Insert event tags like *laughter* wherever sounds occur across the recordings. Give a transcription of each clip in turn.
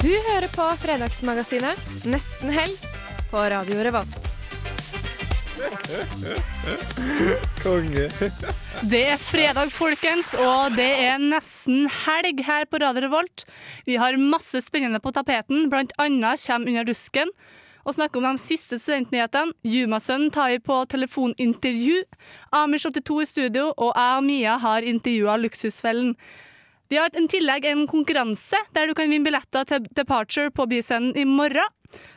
Du hører på Fredagsmagasinet Nesten helg på Radio Revolt. Konge. Det er fredag, folkens, og det er nesten helg her på Radio Revolt. Vi har masse spennende på tapeten, blant annet kommer Under dusken og snakke om de siste studentnyhetene. Jumasønnen tar vi på telefonintervju. Amish82 i studio, og jeg og Mia har intervjua Luksusfellen. Vi har i tillegg en konkurranse der du kan vinne billetter til Departure på byscenen i morgen.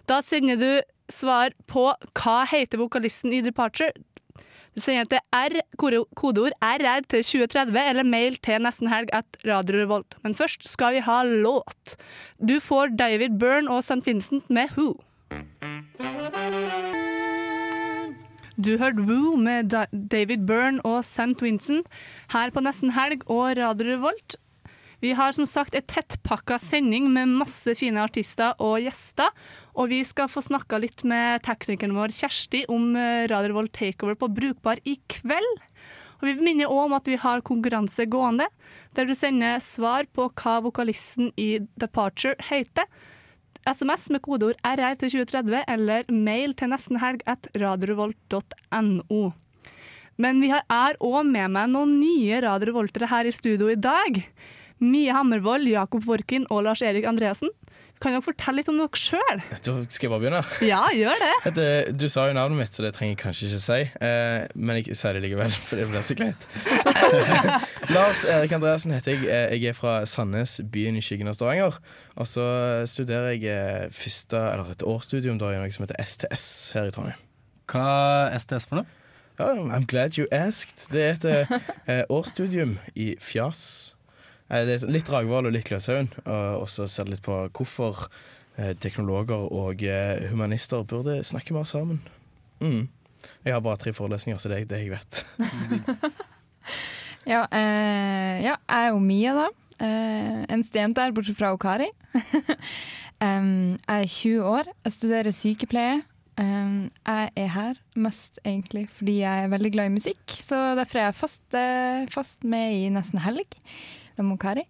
Da sender du svar på hva heter vokalisten i Departure. Du sender til R, kode- kodeord RR til 2030 eller mail til nesten helg at Radio Revolt. Men først skal vi ha låt. Du får David Byrne og St. Vincent med Who. Du hørte Woo med David Byrne og St. Vincent her på Nesten Helg og Radio Revolt. Vi har som sagt et tettpakka sending med masse fine artister og gjester. Og vi skal få snakka litt med teknikeren vår Kjersti om eh, Radio Revolt Takeover på Brukbar i kveld. Og vi minner òg om at vi har konkurranse gående, der du sender svar på hva vokalisten i Departure heter. SMS med kodeord RR til 2030 eller mail til nestenhelg at radiorevolt.no. Men vi er òg med meg noen nye Radio Revoltere her i studio i dag. Mie Hammervoll, Jakob Vorkin og Lars-Erik Andreassen. Kan dere fortelle litt om dere sjøl? Skal jeg bare begynne. Ja, gjør det. *laughs* Du, sa jo navnet mitt, så det trenger jeg kanskje ikke si. Eh, men jeg sier det likevel, *laughs* for det blir så kleint. *laughs* Lars Erik Andreassen heter jeg. Eh, Jeg er fra Sandnes, byen i skyggen av Stavanger. Og så studerer jeg eh, første, eller et årsstudium da, i noe som heter STS her i Trondheim. Hva er STS for noe? Oh, I'm glad you asked. Det er et eh, årsstudium i fjas. Eh, Det er litt Dragvoll og litt Gløshaugen. Og så ser litt på hvorfor eh, teknologer og eh, humanister burde snakke mer sammen. Mm. Jeg har bare tre forelesninger, så det er det jeg vet. *laughs* Ja, eh, ja, jeg er jo Mia, da. Eh, en student der, bortsett fra Okari. um, *laughs* jeg er 20 år, jeg studerer sykepleie. Um, jeg er her mest egentlig fordi jeg er veldig glad i musikk, så derfor er jeg fast, eh, fast med i Nesten helg med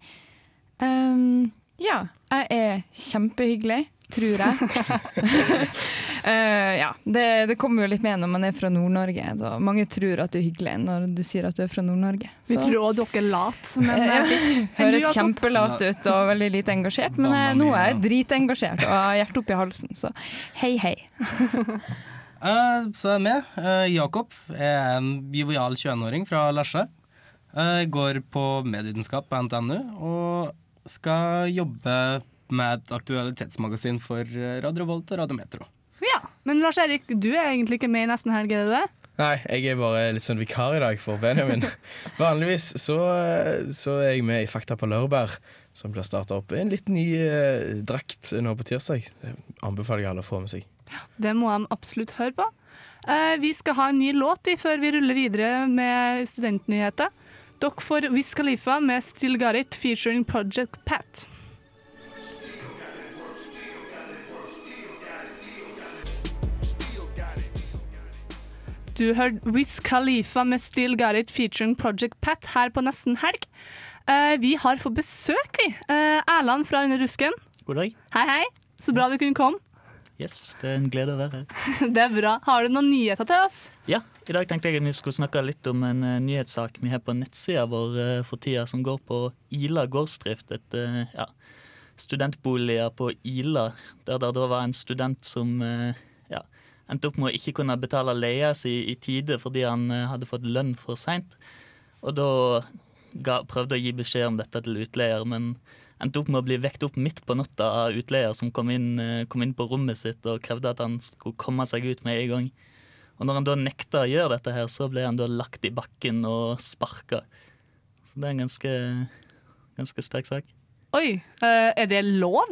Um, ja, jeg er kjempehyggelig, tror jeg. uh, *laughs* ja, det, det kommer jo litt med når man er fra Nord-Norge. Mange tror at du er hyggelig når du sier at du er fra Nord-Norge. Vi tror også dere er late, men en *laughs* eh, ja, Høres kjempelat ut og veldig lite engasjert, men jeg, nå er jeg dritengasjert og har hjertet oppi halsen, så hei, hei. uh, *laughs* så er jeg med. Uh, Jakob er en jovial 21-åring fra Lesja. Eh, Jeg går på medievitenskap på NTNU og skal jobbe med et aktualitetsmagasin for eh, Radio Volt og Radio Metro. Ja, Men Lars-Erik, du er egentlig ikke med i Nesten helg, er du det? Nei, jeg er bare litt sånn vikar i dag for Benjamin. *laughs* Vanligvis så, så er jeg med i Fakta på laurbær, som blir starta opp. En litt ny eh, drakt nå på tirsdag. Det anbefaler jeg alle å få med seg. Det må de absolutt høre på. Eh, vi skal ha en ny låt i før vi ruller videre med studentnyheter. Dere får Wiz Khalifa med Still Got It featuring Project Pat. Du hørte Wiz Khalifa med Still Got It featuring Project Pat her på nesten helg. Eh, vi har fått besøk, vi. Eh, Erland fra Under rusken. God dag. Hei, hei. Så bra du kunne komme. Yes, det er en glede å være her. *laughs* Det er bra. Har du noen nyheter til oss? Ja, I dag tenkte jeg at vi skulle snakke litt om en eh, nyhetssak vi har på nettsida vår eh, for tida, som går på Ila gårdsdrift. Et eh, ja, studentboliger på Ila, der det da var en student som ja, endte opp med å ikke kunne betale leia si i tide fordi han hadde fått lønn for seint. Og da ga, prøvde å gi beskjed om dette til utleier, men endte opp med å bli vekt opp midt på natta av utleier som kom inn, eh, kom inn på rommet sitt og krevde at han skulle komme seg ut med en gang. Og når han da nekta å gjøre dette, her, så ble han da lagt i bakken og sparka. Så det er en ganske, ganske sterk sak. Oi, eh, er det lov?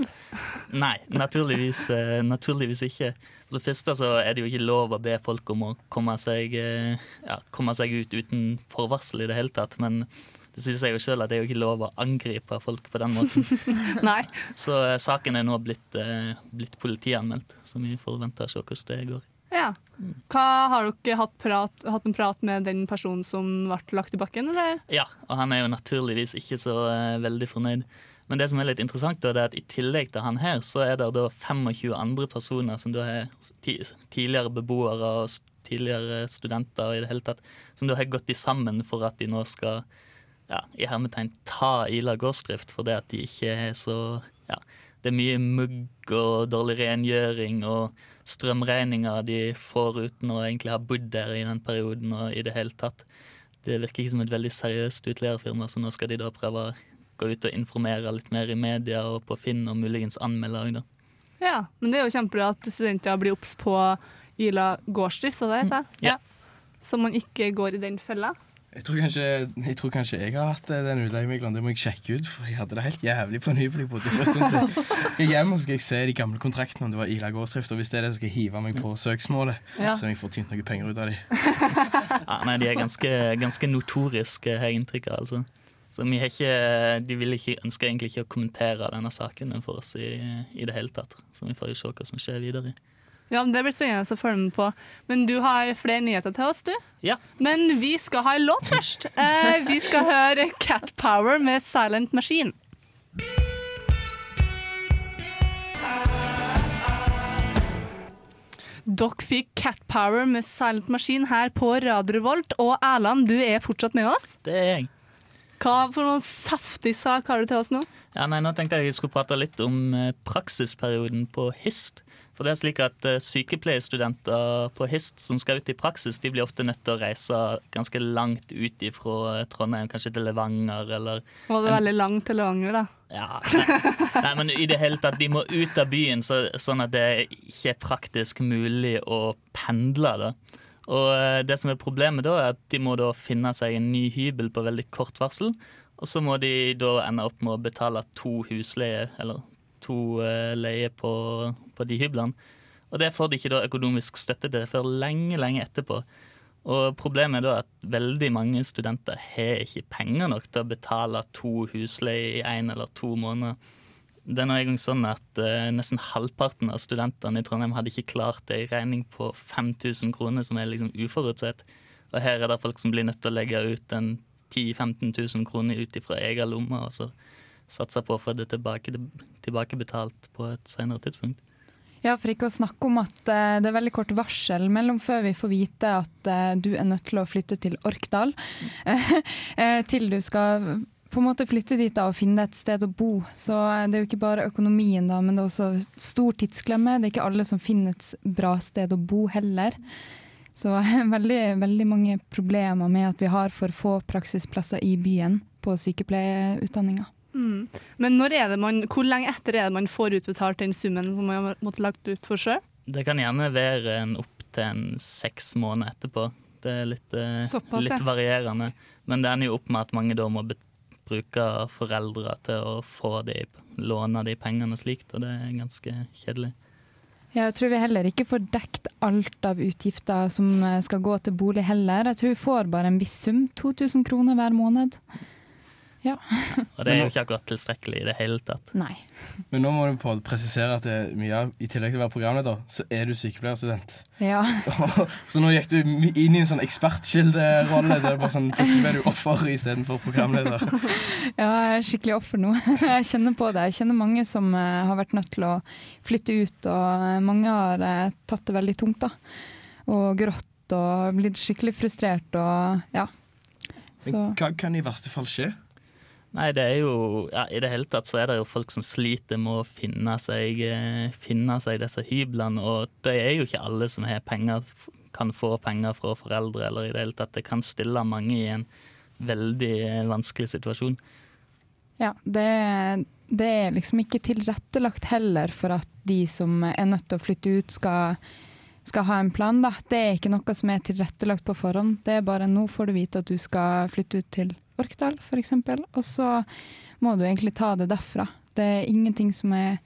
Nei, naturligvis, eh, naturligvis ikke. For det første så er det jo ikke lov å be folk om å komme seg, ja, komme seg ut uten forvarsel i det hele tatt. Men det sier seg jo sjøl at det er jo ikke lov å angripe folk på den måten. *laughs* Nei. Så uh, saken er nå blitt, uh, blitt politianmeldt, så vi forventer å se hvordan det går. Ja. Hva, har dere hatt, prat, hatt en prat med den personen som ble lagt i bakken, eller? Ja, og han er jo naturligvis ikke så uh, veldig fornøyd. Men det som er litt interessant, da, det er at i tillegg til han her, så er det da 25 andre personer som da er tidligere beboere og tidligere studenter og i det hele tatt, som da har gått i sammen for at de nå skal ja, i hermetegn ta Ila gårdsdrift fordi at de ikke er så ja, Det er mye mugg og dårlig rengjøring og strømregninger de får uten å egentlig ha bodd der i den perioden og i det hele tatt. Det virker ikke som et veldig seriøst utleierfirma, så nå skal de da prøve å gå ut og informere litt mer i media og på Finn og muligens anmelde òg, da. Ja, men det er jo kjempebra at studenter blir obs på Ila gårdsdrift, som det heter det. Ja. Så man ikke går i den fella. Jeg tror, kanskje, jeg tror kanskje jeg har hatt eh, den utleiemigleren. Det må jeg sjekke ut, for jeg hadde det helt jævlig på en hybel jeg bodde i. *laughs* Skal jeg hjem og skal jeg se de gamle kontraktene om det var Ila gårdsdrift, og hvis det er det, skal jeg hive meg på søksmålet. Ja. Så jeg får tynt noe penger ut av de. *laughs* Ja, nei, de er ganske, ganske notoriske, har jeg inntrykk av. Altså. Så vi har ikke, de vil ikke, ønsker egentlig ikke å kommentere denne saken for oss i, i det hele tatt. Så vi får jo se hva som skjer videre. Ja, men Det blir spennende å følge med på. Men du har flere nyheter til oss, du. Ja. Men vi skal ha en låt først. Eh, vi skal høre Cat Power med Silent Machine. Dere fikk Cat Power med Silent Machine her på Radio Revolt. Og Erland, du er fortsatt med oss. Det er jeg. Hva for noen saftig sak har du til oss nå? Ja, nei, nå tenkte jeg jeg skulle prate litt om eh, praksisperioden på HIST. For det er slik at eh, Sykepleierstudenter på HIST som skal ut i praksis, de blir ofte nødt til å reise ganske langt ut fra Trondheim, kanskje til Levanger eller Var det veldig langt til Levanger, da? Ja, nei, nei, men i det hele tatt, de må ut av byen så, sånn at det ikke er praktisk mulig å pendle. da. Og eh, det som er problemet da, er at de må da finne seg en ny hybel på veldig kort varsel. Og så må de da ende opp med å betale to husleie, eller to leier leie på, på de hyblene. Og det får de ikke da økonomisk støtte til før lenge, lenge etterpå. Og problemet er da at veldig mange studenter har ikke penger nok til å betale to husleie i én eller to måneder. Det er nå engang sånn at uh, nesten halvparten av studentene i Trondheim hadde ikke klart det i regning på 5000 kroner, som er liksom uforutsett. Og her er det folk som blir nødt til å legge ut en 10 000-15 000 kroner ut ifra egen lomme, og så satse på å få det tilbake, tilbakebetalt på et senere tidspunkt. Ja, for ikke å snakke om at eh, det er veldig kort varsel mellom før vi får vite at eh, du er nødt til å flytte til Orkdal, *laughs* eh, til du skal på en måte flytte dit da, og finne et sted å bo. Så det er jo ikke bare økonomien, da, men det er også stor tidsklemme. Det er ikke alle som finner et bra sted å bo heller. Så *laughs* veldig, veldig mange problemer med at vi har for få praksisplasser i byen på sykepleierutdanninga. Mm. Men når er det man, hvor lenge etter er det man får utbetalt den summen som man har lagt ut for sjøl? Det kan gjerne være en opptil en seks måneder etterpå. Det er litt, eh, Såpass, ja. litt varierende. Men det ender jo opp med at mange da må bruke foreldre til å få de, låne de pengene slikt, og det er ganske kjedelig. Ja, Jeg tror vi heller ikke får dekt alt av utgifter som eh, skal gå til bolig heller. Jeg tror vi får bare en viss sum, 2000 kroner hver måned. Ja. *laughs* Og det er jo ikke akkurat tilstrekkelig i det hele tatt. Nei. Men nå må du på presisere at det, er mye av, i tillegg til å være programleder, så er du sykepleierstudent. Ja. *laughs* så nå gikk du inn i en sånn ekspertkilderolle. Er sånn, Plutselig ble du offer istedenfor programleder. *laughs* ja, jeg er skikkelig offer nå. Jeg kjenner på det. Jeg kjenner mange som eh, har vært nødt til å flytte ut, og eh, mange har eh, tatt det veldig tungt. da. Og grått og blitt skikkelig frustrert og ja. Så Men hva kan i verste fall skje? Nei, det er jo ja, I det hele tatt så er det jo folk som sliter med å finne seg, eh, finne seg disse hyblene, og det er jo ikke alle som har penger, kan få penger fra foreldre, eller i det hele tatt. Det kan stille mange i en veldig eh, vanskelig situasjon. ja, det, det er liksom ikke tilrettelagt heller for at de som er nødt til å flytte ut, skal, skal ha en plan. Da. Det er ikke noe som er tilrettelagt på forhånd. Det er bare nå får du vite at du skal flytte ut til Orkdal, f.eks. Og så må du egentlig ta det derfra. Det er ingenting som er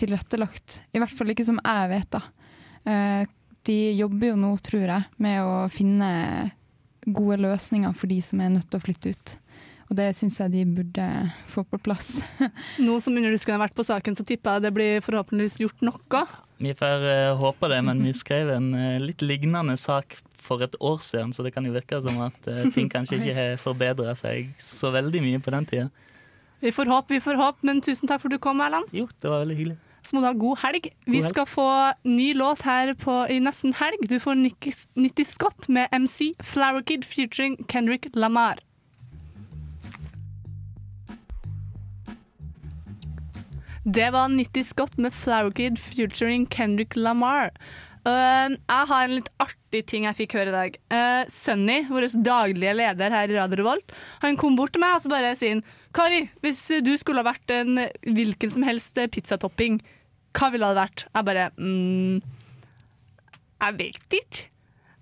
tilrettelagt. I hvert fall ikke som jeg vet, da. Eh, de jobber jo nå, tror jeg, med å finne gode løsninger for de som er nødt til å flytte ut. Og det syns jeg de burde få på plass. *laughs* Nå som underdiskene har vært på saken, så tipper jeg det blir forhåpentligvis gjort noe. Vi får eh, håpe det, men vi skrev en eh, litt lignende sak for et år siden, så det kan jo virke som at eh, ting kanskje ikke har forbedra seg så veldig mye på den tida. Vi får håpe, vi får håpe, men tusen takk for at du kom, Erland. Jo, det var veldig hyggelig. Så må du ha god helg. Vi helg. skal få ny låt her på, i nesten helg. Du får Nicky, Nitty Scott med MC Flower Kid featuring Kendrick Lamar. Det var Nitty Scott med Flower Kid featuring Kendrick Lamar. Uh, jeg har en litt artig ting jeg fikk høre i dag. Uh, Sunny, vår daglige leder her i Radio Revolt, han kom bort til meg og så bare sier han, Kari, hvis du skulle ha vært en hvilken som helst pizzatopping, hva ville det vært? Jeg bare mm, Jeg vet ikke.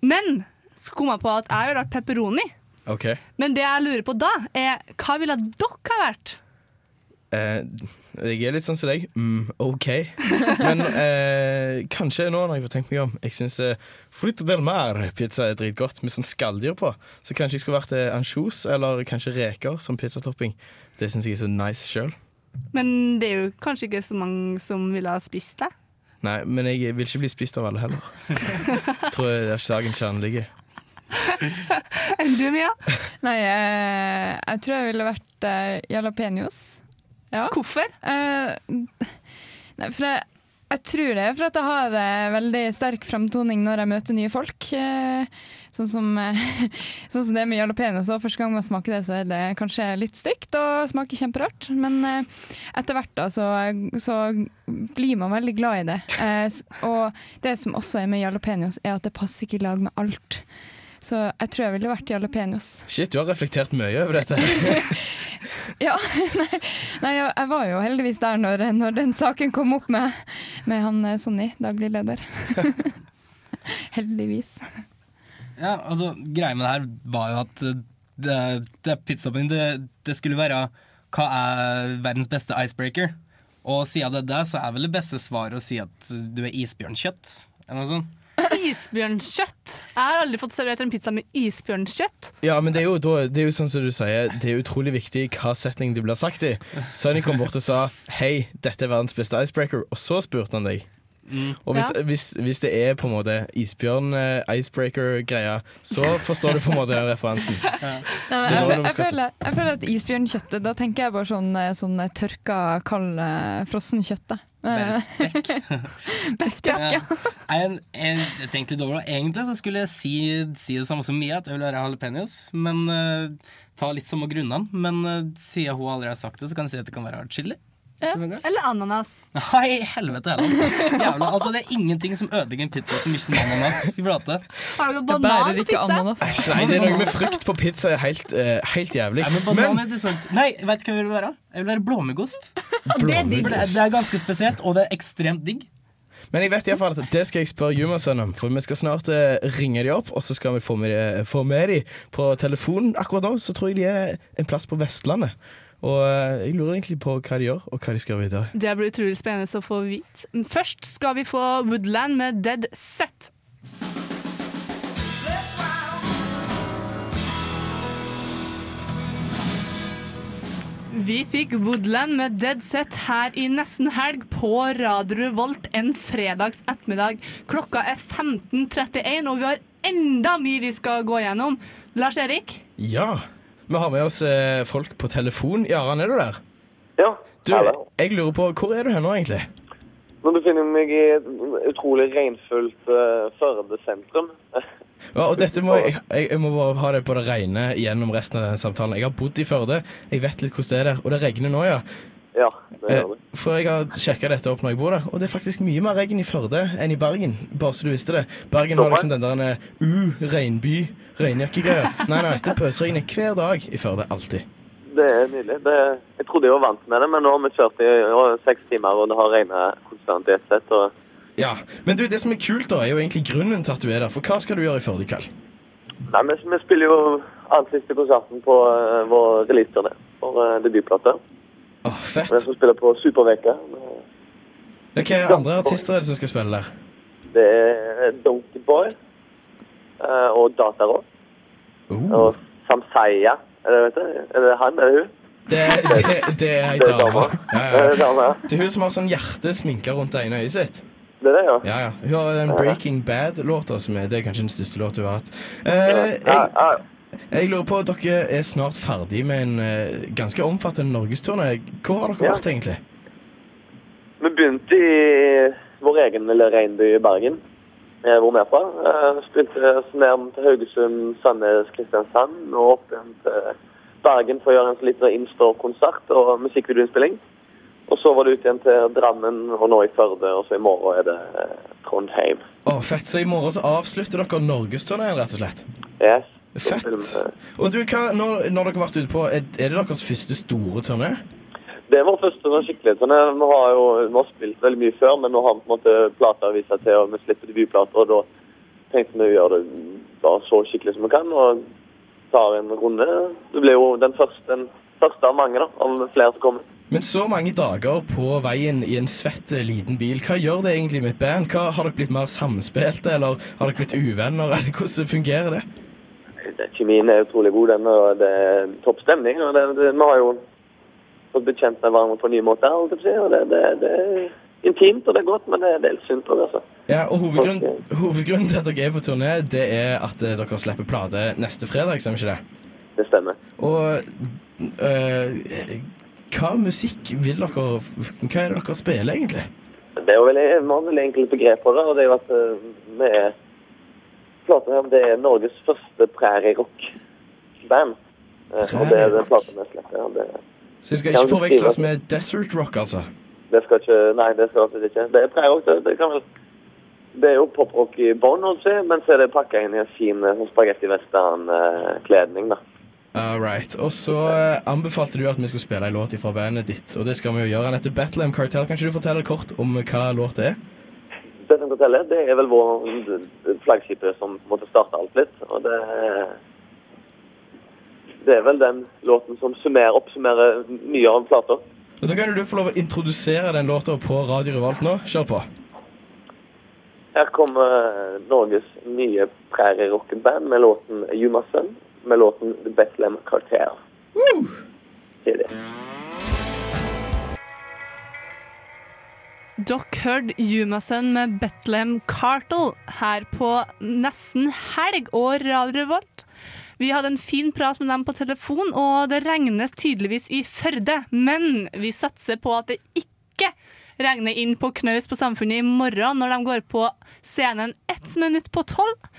Men så kom jeg på at jeg ville vært pepperoni. OK. Men det jeg lurer på da, er hva ville dere ha vært? Eh, jeg er litt sånn som deg. Mm, OK. Men *laughs* eh, kanskje nå når jeg får tenkt meg om Jeg syns eh, Frito del Mar-pizza er dritgodt med sånn skalldyr på. Så kanskje jeg skulle vært eh, ansjos eller kanskje reker som pizzatopping. Det syns jeg er så nice sjøl. Men det er jo kanskje ikke så mange som ville ha spist det. Nei, men jeg vil ikke bli spist av alle heller. *laughs* Tror jeg det er saken kjernen ligger. Enn du, Mia? Nei, eh, jeg tror jeg ville vært uh, jalapeños. Ja. Hvorfor? Eh, nei, for jeg, jeg tror det er for at jeg har eh, veldig sterk fremtoning når jeg møter nye folk. Eh, sånn, som, eh, *laughs* sånn som det med jalapeño. Første gang man smaker det, så er det kanskje litt stygt og smaker kjemperart. Men eh, etter hvert da, så, så blir man veldig glad i det. Eh, og det som også er med jalapeños, er at det passer ikke i lag med alt. Så jeg tror jeg ville vært jalapeños. Shit, du har reflektert mye over dette. *laughs* *laughs* Ja, nei, jeg var jo heldigvis der når, når den saken kom opp med, med han eh, Sonny, daglig leder. *laughs* heldigvis. Ja, altså, greia med det her var jo at eh, det, det pizzaen det, det skulle være hva er verdens beste icebreaker? Og siden det er det, så er vel det beste svaret å si at du er isbjørnkjøtt. Eller noe sånt. Isbjørnkjøtt. Jeg har aldri fått servert en pizza med isbjørnkjøtt. Ja, men det er, jo, da, det er jo sånn som du sier, det er utrolig viktig hva setning det blir sagt i. Sonny kom bort og sa 'hei, dette er verdens beste icebreaker', og så spurte han deg. Og hvis, Ja. hvis, hvis det er på en måte isbjørn-icebreaker-greia, så forstår du på en måte den referansen. Nei, Det var jeg, jeg, jeg, føler, jeg føler at isbjørnkjøttet, da tenker jeg bare sånn, eh, sånn eh, tørka, kald, eh, frossen kjøtt. Da. Bare Eh, spekk. *laughs* Spekk, ja. *laughs* Jeg, jeg, jeg tenkte litt over det. Egentlig så skulle jeg si, si det samme som Mia, at jeg vil være jalapeños. Men uh, ta litt samme grunnene. Men uh, siden hun aldri har sagt det, så kan jeg si at det kan være chili. Ja. Eller ananas. Nei, helvete heller. Altså, det er ingenting som ødelegger en pizza som ikke er ananas. Fy flate. Har du banan på pizza? ananas. Nei, det er noe med frukt på pizza er helt, uh, helt jævlig. Nei, men banan er interessant. Nei, vet du hva jeg vil være? Jeg vil være blåmuggost. For det, er- det er ganske spesielt, og det er ekstremt digg. Men jeg vet i hvert fall at det skal jeg spørre Jumasønn om, for vi skal snart eh, ringe de opp, og så skal vi få med, de, få med de på telefonen. Akkurat nå så tror jeg de er en plass på Vestlandet. Og eh, jeg lurer egentlig på hva de gjør, og hva de skal gjøre videre. Det blir utrolig spennende å få vite. Først skal vi få Woodland med Dead Set. Vi fikk Woodland med Dead Set her i nesten helg på Radio Revolt en fredags ettermiddag. Klokka er 15.31, og vi har enda mye vi skal gå gjennom. Lars Erik? Ja, vi har med oss eh, folk på telefon. Jarand, er du der? Ja, Du, jeg lurer på, hvor er du her nå egentlig? Nå befinner jeg meg i et utrolig regnfullt uh, Førde sentrum. *laughs* Ja, og dette må jeg, jeg, jeg må bare ha det på det rene gjennom resten av denne samtalen. Jeg har bodd i Førde, jeg vet litt hvordan det er der, og det regner nå, ja. Ja, det Eh, gjør det. For jeg har sjekka dette opp når jeg bor der, og det er faktisk mye mer regn i Førde enn i Bergen. Bare så du visste det. Bergen har liksom den der eh, uh, regnby, regnjakkegreia. Nei, nei, det pøsregner hver dag i Førde. Alltid. Det er nydelig. Det, jeg trodde jeg var vant med det, men nå har vi kjørt i seks timer, og det har regnet konstant i ett sett. Og Ja. Men du, det som er kult, da, er jo egentlig grunnen til at du er der. For hva skal du gjøre i Førde i kveld? Nei, vi, vi spiller jo annen siste konserten på uh, vår releaseturné for uh, debutplate. Åh, fett. Jeg som spiller på Superveka. Hvilke andre artister er det som skal spille der? Det er Donkey Boy og Datarock. Oh. Og Samsaya. Er det, er det han? Er det hun? Det, det, det er ei *laughs* dame. Ja, ja. Det er hun som har sånn hjerte sminka rundt det ene øyet sitt. Det er det, ja. Ja, ja. Hun har den Breaking Bad-låta, som er det er kanskje den største låta hun har hatt. Eh, Ja, jeg. Jeg lurer på, dere er snart ferdig med en eh, ganske omfattende norgesturné. Hvor har dere Ja. vært, egentlig? Vi begynte i vår egen lille reinby i Bergen, eh, hvor vi er fra. Eh, Spilte oss ned til Haugesund, Sandnes, Kristiansand og opp igjen til Bergen for å gjøre en sånn liten innstår-konsert og musikkvideoinnspilling. Og så var det ut igjen til Drammen, og nå i Førde, og så i morgen er det eh, Trondheim. Å, fett. Så i morgen så avslutter dere norgesturneen, rett og slett? Yes. Fett. Og du, hva, når, når dere har vært ute på, er, er det deres første store turné? Det vår første sånn skikkelig turné. Vi har jo vi har spilt veldig mye før, men nå har vi på en måte plater å vise til, og vi slipper debutplater, og da tenkte vi å gjøre det bare så skikkelig som vi kan, og tar en runde. Det blir jo den første, den første av mange, da, av flere som kommer. Men så mange dager på veien i en svett eh, liten bil, hva gjør det egentlig med et band? Hva, har dere blitt mer samspilte, eller har dere blitt uvenner, *laughs* eller hvordan fungerer det? Det- Kjemien er utrolig god, den, og det er topp stemning. Og det, det, vi har jo fått blitt kjent med hverandre på en ny måte, holdt jeg på å si, og det, det, det er intimt, og det er godt, men det, det er litt synd òg, altså. Ja, og hovedgrunnen, hovedgrunnen til at dere er på turné, det er at eh, dere slipper plate neste fredag, stemmer ikke det? Det stemmer. Og øh, hva musikk vil dere Hva er det dere spiller, egentlig? Det er jo veldig, mange har begreper, det, og det er jo at eh, vi er plata om det er Norges første prærierock-band. Eh, Og det er den plata vi slipper. Det, Så det skal ikke forveksles med Desert Rock, altså? det skal ikke Nei, det skal absolutt ikke. Det er prærierock. Det, det kan vel Det er jo poprock i bånn, men så er det pakka inn i en fin eh, sånn spagetti western-kledning, da. All right. Og så eh, anbefalte du at vi skulle spille en låt fra bandet ditt, og det skal vi jo gjøre. Den heter Bethlehem Cartel. Kan ikke du fortelle kort om hva låt det er? Det som det er vel vår flaggskipet som måtte starte alt litt. Og det Det er vel den låten som summerer, oppsummerer mye av plata. Da kan du få lov å introdusere den låta på Radio Revolt nå. Kjør på. Her kommer Norges nye prærierockeband med låten Yuma Sun, med låten The Bethlehem Cartel. Sier de. Dere hørte Yumasun med Bethlehem Cartel her på nesten helg og Radio Revolt. Vi hadde en fin prat med dem på telefon, og det regnes tydeligvis i Førde. Men vi satser på at det ikke regner inn på knaus på Samfunnet i morgen når de går på scenen ett minutt på tolv.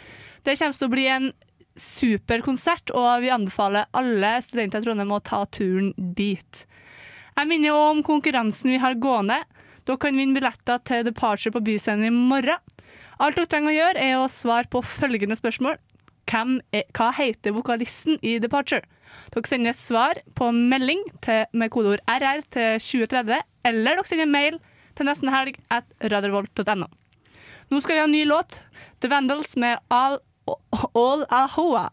Det kommer til å bli en super konsert, og vi anbefaler alle studenter i Trondheim å ta turen dit. Jeg minner om konkurransen vi har gående. Dere kan vinne billetter til Departure på Byscenen i morgen. Alt dere trenger å gjøre, er å svare på følgende spørsmål. Er, hva heter vokalisten i Departure? Dere sender svar på melding til, med kodeord RR til 2030, eller dere sender mail til nesten helg at radarvolt.no. Nå skal vi ha en ny låt. The Vandals med All, All Ahoa.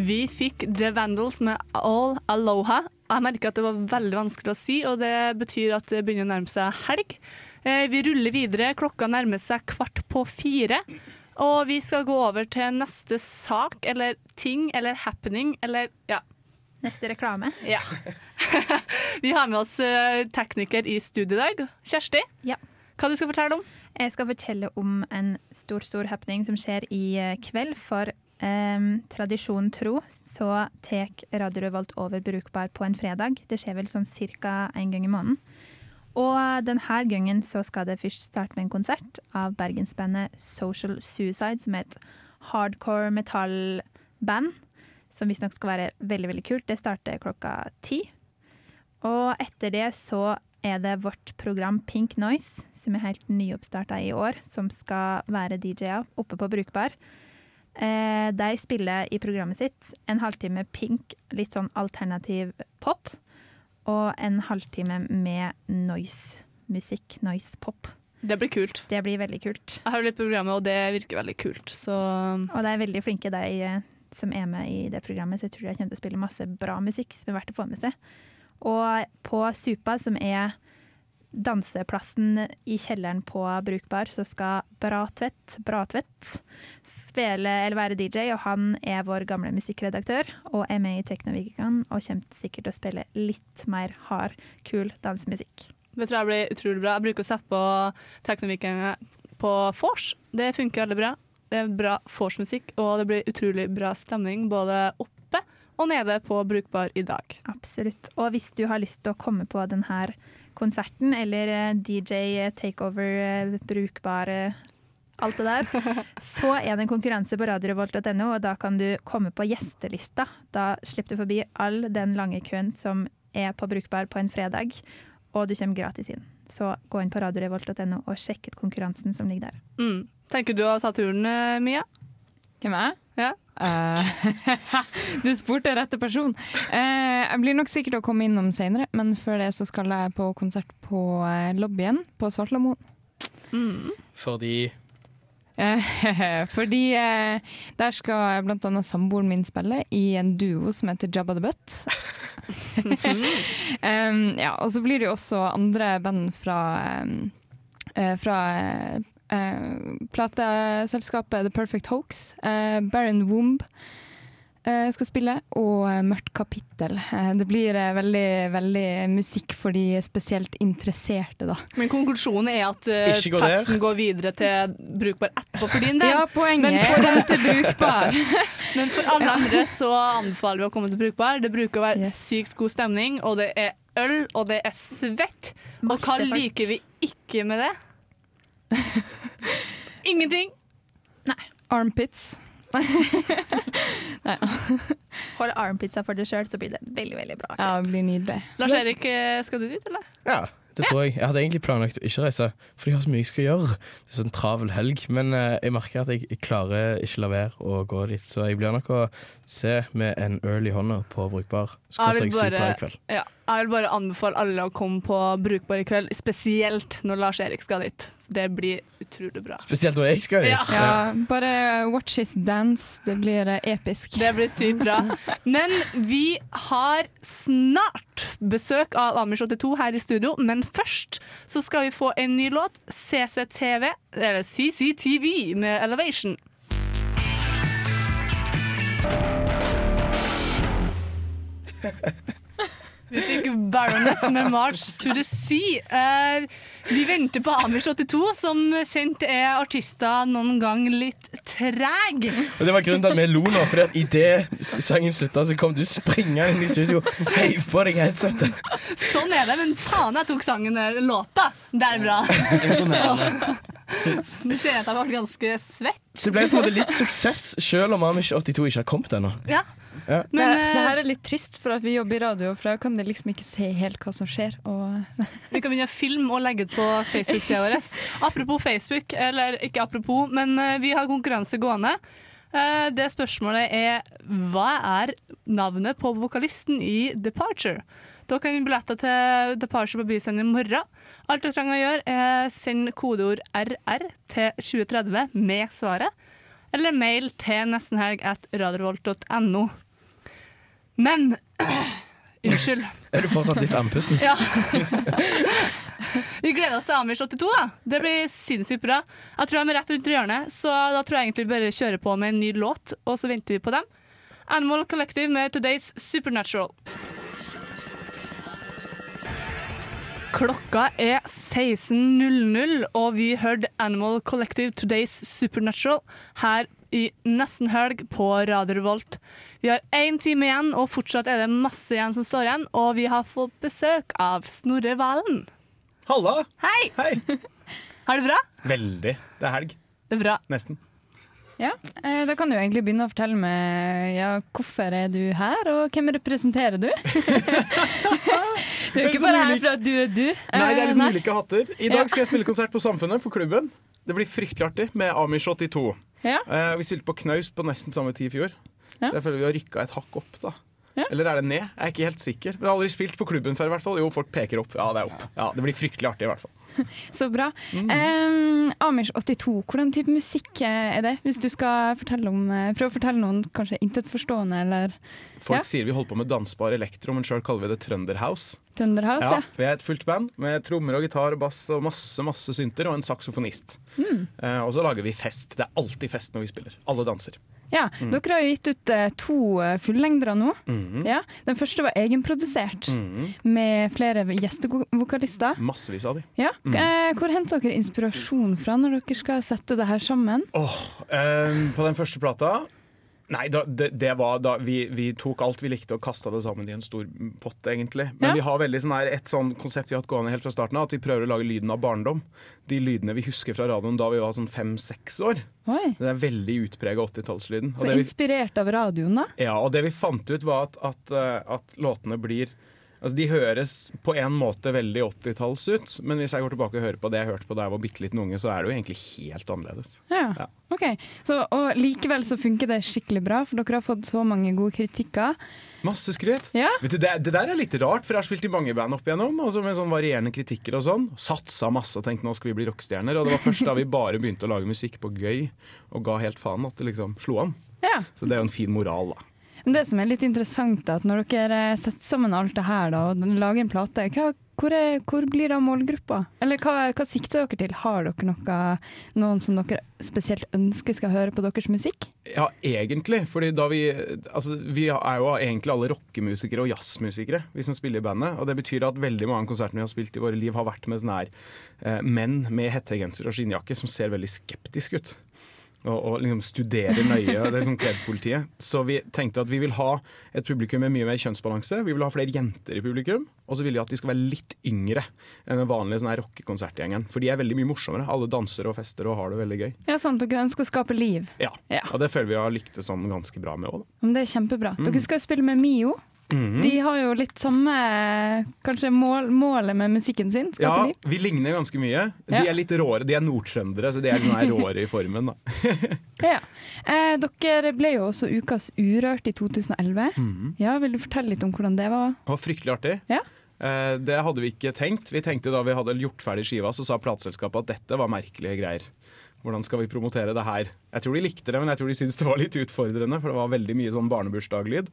Vi fikk The Vandals med All Aloha. Jeg merker at det var veldig vanskelig å si, og det betyr at det begynner å nærme seg helg. Eh, Vi ruller videre, klokka nærmer seg kvart på fire. Og vi skal gå over til neste sak, eller ting, eller happening, eller ja. Neste reklame. Ja. *laughs* vi har med oss eh, tekniker i studio i dag. Kjersti, Ja. hva du skal fortelle om? Jeg skal fortelle om en stor, stor happening som skjer i eh, kveld. For um, tradisjonen tro så tar Radio Revolt over Brukbar på en fredag. Det skjer vel sånn ca. en gang i måneden. Og denne gangen så skal det først starte med en konsert av bergensbandet Social Suicide, som er et hardcore metallband. Som visstnok skal være veldig veldig kult. Det starter klokka ti. Og etter det så er det vårt program Pink Noise, som er helt nyoppstarta i år, som skal være DJ-er oppe på Brukbar. Eh, de spiller i programmet sitt en halvtime pink, litt sånn alternativ pop, og en halvtime med noise-musikk, noise-pop. Det blir kult. Det blir veldig kult. Jeg har litt programmet, og det virker veldig kult. Så Og det er veldig flinke de eh, som er med i det programmet, så jeg tror de kommer til å spille masse bra musikk som er verdt å få med seg. Og på Supa, som er danseplassen i kjelleren på Brukbar, så skal Bratvedt, Bratvedt spille eller være DJ, og han er vår gamle musikkredaktør og er med i Teknovikene og kommer sikkert til å spille litt mer hard, kul dansemusikk. det tror jeg blir utrolig bra. Jeg bruker å sette på Teknovikene på vors. Det funker veldig bra. Det er bra vorsmusikk, og det blir utrolig bra stemning både oppe og nede på Brukbar i dag. Absolutt. Og hvis du har lyst til å komme på denne konserten, eller eh, DJ takeover, Brukbare brukbar, eh, alt det der, så er det en konkurranse på radiorevolt.no, og da kan du komme på gjestelista. Da slipper du forbi all den lange køen som er på Brukbar på en fredag, og du kommer gratis inn. Så gå inn på radiorevolt.no og sjekk ut konkurransen som ligger der. Mm. Tenker du å ta turen, eh, Mia? Hvem er jeg? Ja. Eh, *laughs* du spurte rette person. Eh, jeg blir nok sikkert å komme innom senere, men før det så skal jeg på konsert på lobbyen på Svartlamoen. Fordi Eh, *laughs* fordi eh, der skal annet samboeren min spille i en duo som heter Jabba the Butt. *laughs* um, ja, og så blir det jo også andre band fra, um, eh, fra eh, eh, plateselskapet The Perfect Hoax. Uh, Baron Womb eh, skal spille, og eh, Mørkt kapittel. Eh, det blir eh, veldig, veldig musikk for de spesielt interesserte, da. Men konklusjonen er at eh, Ikke gå der. festen går videre til brukbar etterpå for din del. Ja, poenget Men er for, til brukbar. *laughs* men for alle andre så anbefaler vi å komme til brukbar. Det bruker å være sykt god stemning, og det er øl, og det er svett. Og hva liker vi ikke med det? *laughs* Ingenting. Nei. Armpits. *laughs* Hold armpizza for deg sjøl, så blir det veldig, veldig bra. Ja, det blir nydelig. Lars Erik, eh, skal du dit, eller? Ja, det tror jeg. Jeg hadde egentlig planlagt å ikke reise, for jeg har så mye jeg skal gjøre. Det er sånn travel helg, men eh, jeg merker at jeg, jeg klarer ikke la være å gå dit. Så jeg blir nok å se med en early honor på Brukbar. Jeg vil, bare, ja, jeg vil bare anbefale alle å komme på Brukbar i kveld, spesielt når Lars Erik skal dit. Det blir utrolig bra. Spesielt når jeg skal dit. Ja. Ja, bare watch his dance. Det blir eh, episk. Det blir sykt bra. *laughs* Men vi har snart besøk av Amish 82 her i studio. Men først så skal vi få en ny låt. CCTV, eller CCTV med Elevation. Vi fikk Baroness med 'March to the Sea'. Eh, vi venter på Amish 82, som kjent er artister noen gang litt treg. Og Det var grunnen til at vi lo nå, for idet sangen slutta, så kom du springende inn i studio, Hei, på deg headsetet. Sånn er det, men faen, jeg tok sangen eh, låta. Det er bra. Nå kjenner jeg at jeg ble ganske svett. Så det ble på en måte litt suksess, selv om Amish 82 ikke har kommet ennå. Ja. Ja. Men, det det, her er litt trist, for at vi jobber i radio, for da kan liksom ikke se helt hva som skjer. Og Vi kan begynne å filme og legge det på Facebook-sida vår. Apropos Facebook, eller ikke apropos, men eh, vi har konkurranse gående. Eh, Det spørsmålet er hva er navnet på vokalisten i Departure? Da kan vi billetter til Departure på Byscenen i morgen. Alt dere trenger å gjøre, er send kodeord RR til 2030 med svaret, eller mail til nestenhelg at radiovolt.no. Men *clears throat* Unnskyld. Er du fortsatt litt andpusten? Ja. Vi gleder oss til Amish 82, da. Det blir sinnssykt bra. Jeg tror de er rett rundt hjørnet, så da tror jeg egentlig vi bare kjører på med en ny låt, og så venter vi på dem. Animal Collective med Today's Supernatural. Klokka er 16.00, og vi hørte Animal Collective Today's Supernatural her i nesten helg på Radio Revolt. Vi har én time igjen, og fortsatt er det masse igjen som står igjen. Og vi har fått besøk av Snorre Valen. Halla! Hei! *laughs* Har du det bra? Veldig. Det er helg. Det er bra. Nesten. Ja, eh, da kan du egentlig begynne å fortelle meg ja, hvorfor er du her, og hvem representerer du? *laughs* du er ikke bare her for at du er du. Nei, det er Eh, liksom nei. ulike hatter. I dag skal jeg spille konsert på Samfunnet, på klubben. Det blir fryktelig artig med Amish 82. Ja. Eh, vi spilte på Knaus på nesten samme tid i fjor. Ja. Så jeg føler vi har rykka et hakk opp, da. Eller er det ned? Jeg er ikke helt sikker. Men jeg har aldri spilt på klubben før, i hvert fall. Jo, folk peker opp. Ja, det er opp. Ja, Det blir fryktelig artig, i hvert fall. *laughs* Så bra. Um, Amish 82, hvordan type musikk eh, er det? Hvis du skal fortelle om, eh, prøve å fortelle noen kanskje intetforstående, eller Folk Ja. sier vi holder på med dansbar elektro, men sjøl kaller vi det Trønderhouse. Trønderhouse? Ja, Ja. vi er et fullt band med trommer og gitar og bass og masse masse synter og en saksofonist. Mm. Uh, og så lager vi fest. Det er alltid fest når vi spiller. Alle danser. Ja, Mm. Dere har jo gitt ut eh, to uh, fullengdere nå. Mm. Ja, den første var egenprodusert, mm. med flere gjestevokalister. Massevis av de. Ja. Mm. Eh, hvor henter dere inspirasjon fra når dere skal sette det her sammen? Eh, på den første plata Nei, da, det, det var da vi, vi tok alt vi likte og kasta det sammen i en stor pott, egentlig. Men Ja. vi har veldig sånn her, et sånn konsept vi har hatt gående helt fra starten av, at vi prøver å lage lyden av barndom. De lydene vi husker fra radioen da vi var sånn fem-seks år. Oi. Det er veldig utprega 80-tallslyden. Så vi- inspirert av radioen, da? Ja, og det vi fant ut var at, at, eh, at låtene blir Altså De høres på en måte veldig 80-talls ut, men hvis jeg går tilbake og hører på det jeg hørte på da jeg var bitte liten unge, så er det jo egentlig helt annerledes. Ja. Ja. Ok, så, Og likevel så funker det skikkelig bra, for dere har fått så mange gode kritikker. Masse skryt. Ja. Vet du, det, det der er litt rart, for jeg har spilt i mange band opp igjennom, altså med sånn varierende kritikker og sånn. Satsa masse og tenkte nå skal vi bli rockestjerner. Og det var først da vi bare begynte å lage musikk på gøy og ga helt faen at det liksom slo an. Ja. Så det er jo en fin moral, da. Det som er litt interessant, er at når dere setter sammen alt det her da, og lager en plate, hva, hvor, er, hvor blir da målgruppa? Eller hva, hva sikter dere til? Har dere noe, noen som dere spesielt ønsker skal høre på deres musikk? Ja, egentlig. Fordi vi Altså, vi er jo egentlig alle rockemusikere og jazzmusikere, vi som spiller i bandet. Og det betyr at veldig mange av konsertene vi har spilt i våre liv, har vært med sånn her eh, menn med hettegenser og skinnjakke som ser veldig skeptisk ut. Og, og liksom studere nøye. Det er sånn kredpolitiet. Så vi tenkte at vi vil ha et publikum med mye mer kjønnsbalanse. Vi vil ha flere jenter i publikum. Og så vil vi at de skal være litt yngre enn den vanlige sånn rockekonsertgjengen. For de er veldig mye morsommere. Alle danser og fester og har det veldig gøy. Ja, sånn at dere ønsker å skape liv. Ja. Og det føler vi har lyktes sånn ganske bra med òg. Det er kjempebra. Mm. Dere skal jo spille med Mio. Mhm. De har jo litt samme kanskje mål, målet med musikken sin. Ja, vi ligner ganske mye. De Ja. er litt råere. De er nordtrøndere, så de er litt sånn *laughs* råere i formen. da. *laughs* Ja. Eh, dere ble jo også Ukas Urørt i 2011. Mhm. Ja, Vil du fortelle litt om hvordan det var? Det var fryktelig artig. Ja. Eh, Det hadde vi ikke tenkt. Vi tenkte Da vi hadde gjort ferdig skiva, så sa plateselskapet at dette var merkelige greier. Hvordan skal vi promotere det her? Jeg tror de likte det, men jeg tror de syntes det var litt utfordrende. For det var veldig mye sånn barnebursdaglyd.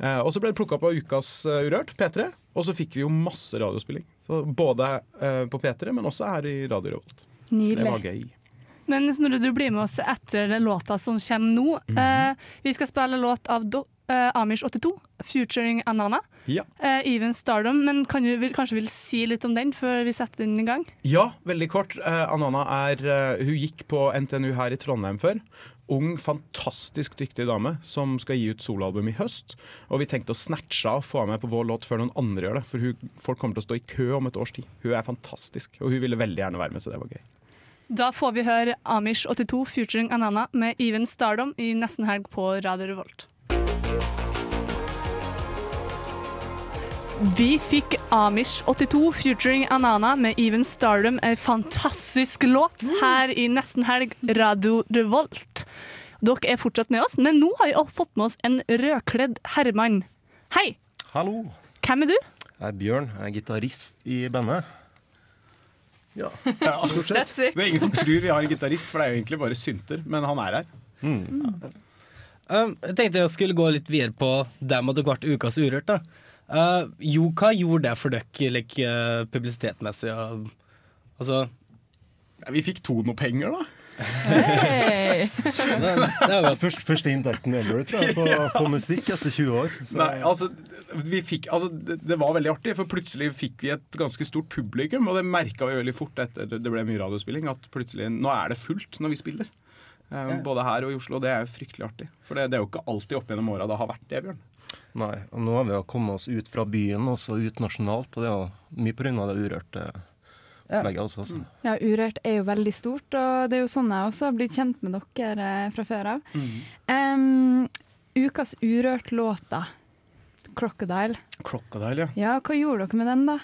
Eh, og så ble det plukka opp av Ukas uh, Urørt, P3. Og så fikk vi jo masse radiospilling. Så både uh, på P3, men også her i Radio Revolt. Nydelig. Det var gøy. Men Snorre, du blir med oss etter låta som kommer nå. Mhm. eh, vi skal spille låt av Do eh, Amish 82, 'Futuring Anana'. Ja. Uh, Even Stardom, men kan du vil, kanskje vil si litt om den før vi setter den i gang? Ja, veldig kort. Uh, Anana er eh, Hun gikk på NTNU her i Trondheim før. Ung, fantastisk dyktig dame som skal gi ut soloalbum i høst. Og vi tenkte å snatche av og få henne med på vår låt før noen andre gjør det. For hun, folk kommer til å stå i kø om et års tid. Hun er fantastisk, og hun ville veldig gjerne være med, så det var gøy. Da får vi høre Amish 82 featuring Anana med Even Stardom i nesten helg på Radio Revolt. Vi fikk Amish 82 featuring Anana med Even Stardom, en fantastisk låt her i nesten helg Radio Revolt. Dere er fortsatt med oss, men nå har vi også fått med oss en rødkledd herremann. Hei, Hallo, hvem er du? jeg er Bjørn. Jeg er gitarist i bandet. Ja, *laughs* ja stort sett. Det er ingen som tror vi har en gitarist, for det er jo egentlig bare synter. Men han er her. Um, jeg tenkte jeg skulle gå litt videre på dem at det ble ukas Urørt. da. Uh, jo, hva gjorde det for dere like, uh, publisitetmessig? Uh, altså Vi fikk Tono-penger, da. *laughs* Det, det er først, første inntekten jeg, på, *laughs* på musikk etter 20 år. Så, Nei, altså, vi fikk, altså det, det var veldig artig, for plutselig fikk vi et ganske stort publikum. Og det merka vi veldig fort etter det ble mye radiospilling, at plutselig nå er det fullt når vi spiller. Eh, Både her og i Oslo. og Det er jo fryktelig artig. For det, det er jo ikke alltid opp gjennom åra det har vært det, Bjørn. Nei, og nå har vi jo kommet oss ut fra byen og så ut nasjonalt, og det er jo mye av det urørte opplegget også. Altså. Ja, Urørt er jo veldig stort, og det er jo sånn jeg også har blitt kjent med dere eh, fra før av. Em, ukas Urørt-låta, 'Crocodile'. Crocodile, ja. Ja, hva gjorde dere med den, da?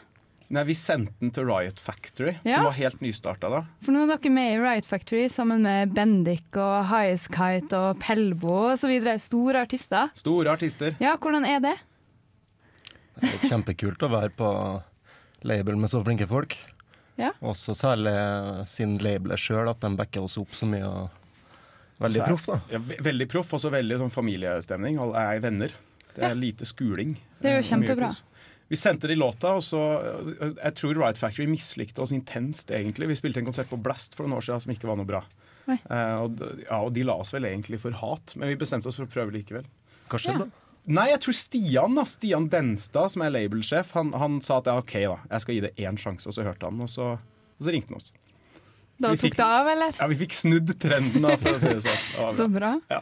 Nei, Vi sendte den til Riot Factory, Ja. som var helt nystarta da. For nå er dere med i Riot Factory sammen med Bendik og Highest Kite og Pelbo osv. Store artister. Store artister. Ja, hvordan er det? Det er kjempekult å være på label med så flinke folk. Ja. Også særlig sin label sjøl, at de backer oss opp så mye. og Veldig proff, da. Ja, ve- veldig proff, og så veldig sånn familiestemning. Alle er venner. Det er lite skuling. Det er jo kjempebra. mye kjempebra. kos. Vi sendte de låta, og så eh, Jeg tror Riot Factory mislikte oss intenst, egentlig. Vi spilte en konsert på Blast for noen år siden som ikke var noe bra. Eh, og, ja, og de la oss vel egentlig for hat, men vi bestemte oss for å prøve likevel. Hva skjedde Ja. Nei, jeg tror Stian da, Stian Denstad, som er labelsjef, han, han sa at ja, OK, da, jeg skal gi det én sjanse, og så hørte han, og så, og så ringte han oss. Da tok fikk- det av, eller? Ja, vi fikk snudd trenden, da, for å si det sånn. Så bra. Ja.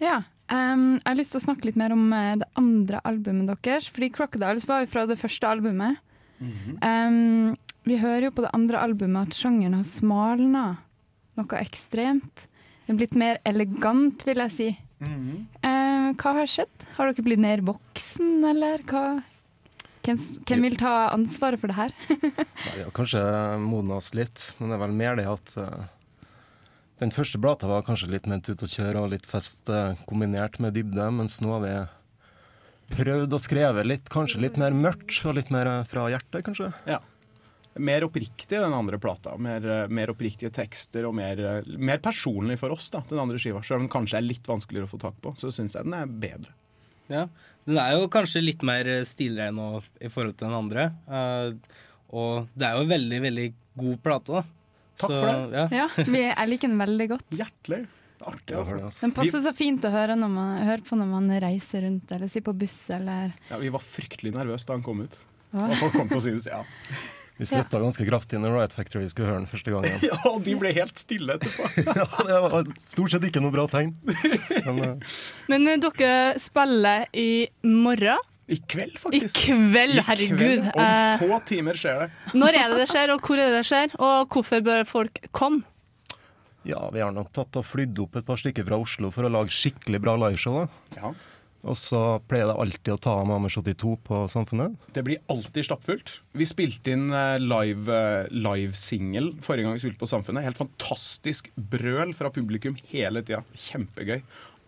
Ja. Ehm, jeg har lyst til å snakke litt mer om eh, det andre albumet deres. Fordi Crocodiles var jo fra det første albumet. Mm -hmm. um, vi hører jo på det andre albumet at sjangeren har smalna noe ekstremt. Det er blitt mer elegant, vil jeg si. Mm -hmm. uh, hva har skjedd? Har dere blitt mer voksen, eller hva? Hvem, hvem vil ta ansvaret for det her? *laughs* Nei, Vi har kanskje modna oss litt, men det er vel mer det at eh, den første plata var kanskje litt ment ut å kjøre og litt fest eh, kombinert med dybde, mens nå har vi prøvd å skrive litt, kanskje litt mer mørkt og litt mer eh, fra hjertet, kanskje. Ja. Mer oppriktig den andre plata. Mer, eh, mer oppriktige tekster og mer, mer personlig for oss, da, den andre skiva. Selv om den kanskje er litt vanskeligere å få tak på, så syns jeg den er bedre. Ja, Den er jo kanskje litt mer stilren i forhold til den andre. eh, og det er jo en veldig, veldig god plate, da. Takk for det. Ja. Ja, vi, jeg liker den veldig godt. Hjertelig. Artig, altså. Den passer så fint å høre, når man, høre på når man reiser rundt, eller sitter på buss, eller Ja, vi var fryktelig nervøse da han kom ut. Hva? Og folk kom til å synes ja. *laughs* Vi svetta ganske kraftig når Riot Factory skulle høre den første gangen. *laughs* ja, og de ble helt stille etterpå. *laughs* ja, det var stort sett ikke noe bra tegn. Men, uh... Men eh, dere spiller i morgen. I kveld, faktisk. I kveld, kveld, I herregud. kveld, Om Eh, få timer skjer det. *laughs* når er det det skjer, og hvor er det det skjer? Og hvorfor bør folk komme? ja, vi har nok tatt og flydd opp et par stykker fra Oslo for å lage skikkelig bra liveshow. Ja. Og så pleier det alltid å ta av med 72 på Samfunnet. Det blir alltid stappfullt. Vi spilte inn eh, live eh, live-singel forrige gang vi spilte på Samfunnet. Helt fantastisk brøl fra publikum hele tida. Kjempegøy.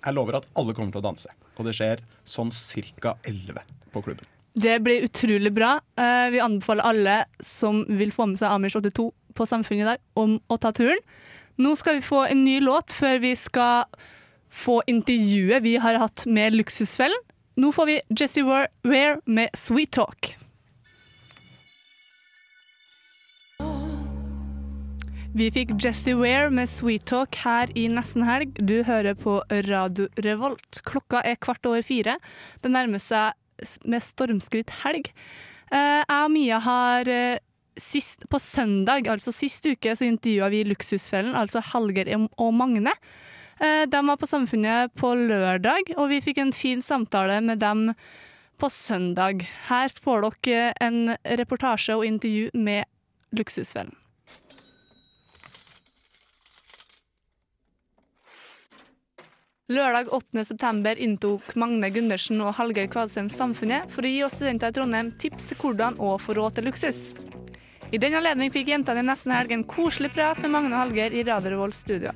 Jeg lover at alle kommer til å danse. Og det skjer sånn ca. 11 på klubben. Det blir utrolig bra. Eh, vi anbefaler alle som vil få med seg Amish 82 på Samfunnet i dag, om å ta turen. Nå skal vi få en ny låt før vi skal få intervjuet vi har hatt med Luksusfellen. Nå får vi Jesse Ware med Sweet Talk. Vi fikk Jesse Ware med Sweet Talk her i Nesten Helg. Du hører på Radio Revolt. Klokka er kvart over fire. Det nærmer seg med stormskritt helg. Eh, Jeg og Mia har eh, sist, på søndag, altså sist uke, så intervjua vi Luksusfellen, altså Hallgeir og Magne. Eh, De var på Samfunnet på lørdag, og vi fikk en fin samtale med dem på søndag. Her får dere en reportasje og intervju med Luksusfellen. Lørdag 8. september inntok Magne Gundersen og Hallgeir Kvadsheim Samfunnet for å gi oss studenter i Trondheim tips til hvordan å få råd til luksus. I den anledning fikk jentene i nesten helg en koselig prat med Magne og Hallgeir i Radio Revolts studio.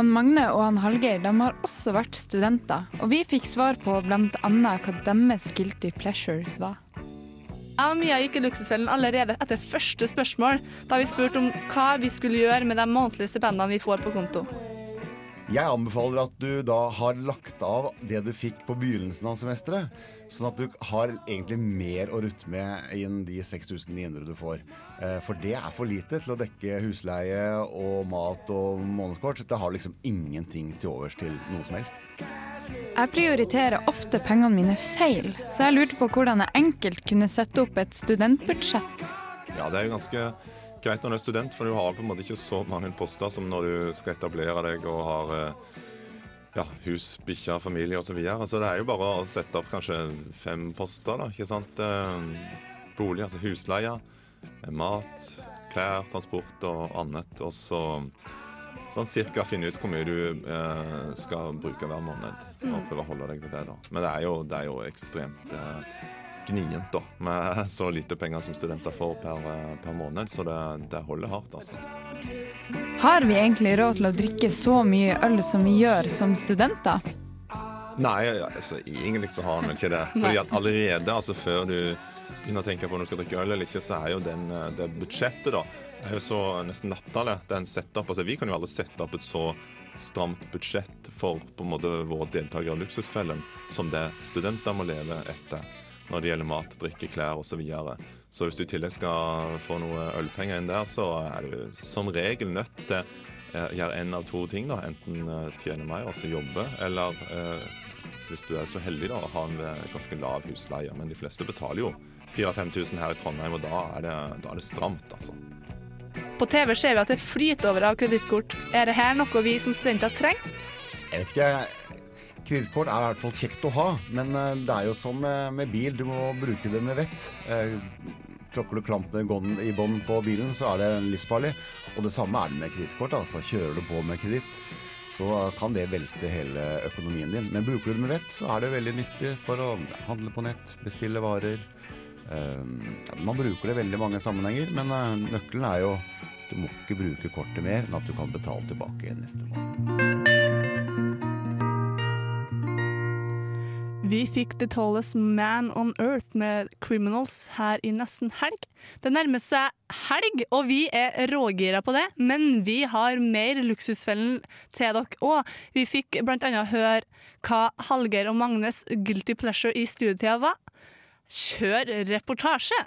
Han Magne og han Hallgeir de har også vært studenter, og vi fikk svar på bl.a. hva deres guilty pleasures var. Jeg og Mia gikk i Luksusfellen allerede etter første spørsmål, da vi spurte om hva vi skulle gjøre med de månedlige stipendene vi får på konto. Jeg anbefaler at du da har lagt av det du fikk på begynnelsen av semesteret. Sånn at du har egentlig mer å rutte med enn de 6900 du får. Eh, For det er for lite til å dekke husleie og mat og månedskort. Så det har liksom ingenting til overs til noe som helst. Jeg prioriterer ofte pengene mine feil, så jeg lurte på hvordan jeg enkelt kunne sette opp et studentbudsjett. Ja, det er jo ganske greit når du er student, for du har på en måte ikke så mange poster som når du skal etablere deg og har eh, ja, hus, bikkjer, familie osv. Så, videre. så det er jo bare å sette opp kanskje fem poster, da, ikke sant. Eh, Bolig, altså husleie, eh, mat, klær, transport og annet. Og så sånn cirka finne ut hvor mye du eh, skal bruke hver måned. Og Mm. prøve å holde deg til det, da. Men det er jo, det er jo ekstremt eh, gnient, da, med så lite penger som studenter får per, per måned. Så det, det holder hardt, altså. Har vi egentlig råd til å drikke så mye øl som vi gjør som studenter? Nei, altså, egentlig så har vi ikke det. *laughs* Fordi at allerede, altså før du begynner å tenke på om du skal drikke øl eller ikke, så er jo den, eh, det budsjettet da, er jo så nesten latterlig. Den setup, altså Vi kan jo aldri sette opp et så stramt budsjett for på en måte våre deltakere i Luksusfellen som det studenter må leve etter når det gjelder mat, drikke, klær osv. Så, videre. så hvis du i tillegg skal få noe ølpenger inn der, så er du som regel nødt til å gjøre en av to ting. da, Enten eh, tjene mer, altså jobbe, eller eh, hvis du er så heldig da, å ha en eh, ganske lav husleie. Men de fleste betaler jo 4000-5000 her i Trondheim, og da er det, da er det stramt, altså. På TV ser vi at det flyter over av kredittkort. Er det her noe vi som studenter trenger? Jeg vet ikke. Kredittkort er i hvert fall kjekt å ha, men eh, det er jo som med, bil. Du må bruke det med vett. Eh, Tråkker du klampene i bånn- på bilen, så er det livsfarlig. Og det samme er det med kredittkort. Altså. Kjører du på med kreditt, så kan det velte hele økonomien din. Men bruker du det med vett, så er det veldig nyttig for å handle på nett, bestille varer. Eh, man bruker det i veldig mange sammenhenger, men nøkkelen er jo du må ikke bruke kortet mer enn at du kan betale tilbake neste måned. Vi fikk The Tallest Man on Earth med Criminals her i nesten helg. Det nærmer seg helg, og vi er rågira på det, men vi har mer Luksusfellen til dere òg. Vi fikk annet høre hva Hallgeir og Magnes guilty pleasure i studietida var. Kjør reportasje!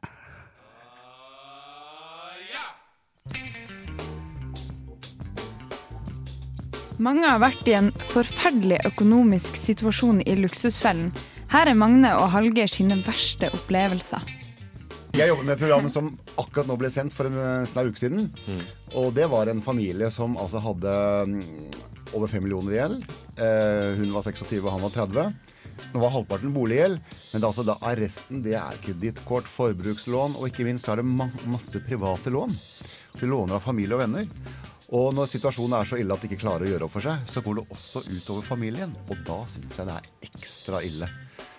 Mange har vært i en forferdelig økonomisk situasjon i Luksusfellen. Her er Magne og Hallgeir sine verste opplevelser. Jeg jobber med et program som akkurat nå ble sendt for en eh, snau uke siden. Og det var en familie som altså hadde mm, over 5 millioner i gjeld. Eh, hun var 26 og han var 30. Nå var halvparten boliggjeld, men det er altså da arresten det er kredittkort, forbrukslån, og ikke minst så er det ma masse private lån. De låner av familie og venner. Og når situasjonen er så ille at de ikke klarer å gjøre opp for seg, så går det også utover familien. Og da syns jeg det er ekstra ille.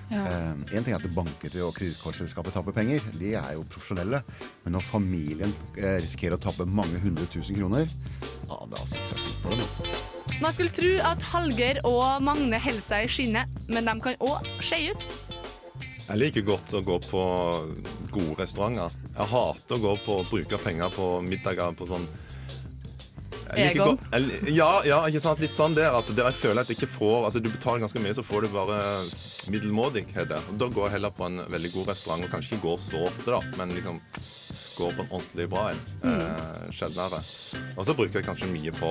Ja. Eh, en ting er at banker og kredittkortselskaper taper penger, de er jo profesjonelle. Men når familien eh, risikerer å tape mange hundre tusen kroner, ja, da syns jeg synd på dem. Altså. Man skulle tro at Hallgeir og Magne holder seg i skinnet, men de kan òg skeie ut. Jeg liker godt å gå på gode restauranter. Jeg hater å gå på bruke penger på middager på sånn Egon? Ja, ja, ikke sant? Litt sånn der. Altså, der jeg føler at jeg ikke får altså, Du betaler ganske mye, så får du bare middelmådig. Da går jeg heller på en veldig god restaurant, og kanskje ikke går så ofte, da, men liksom går på en ordentlig bra en. Eh, sjeldnere. Og så bruker jeg kanskje mye på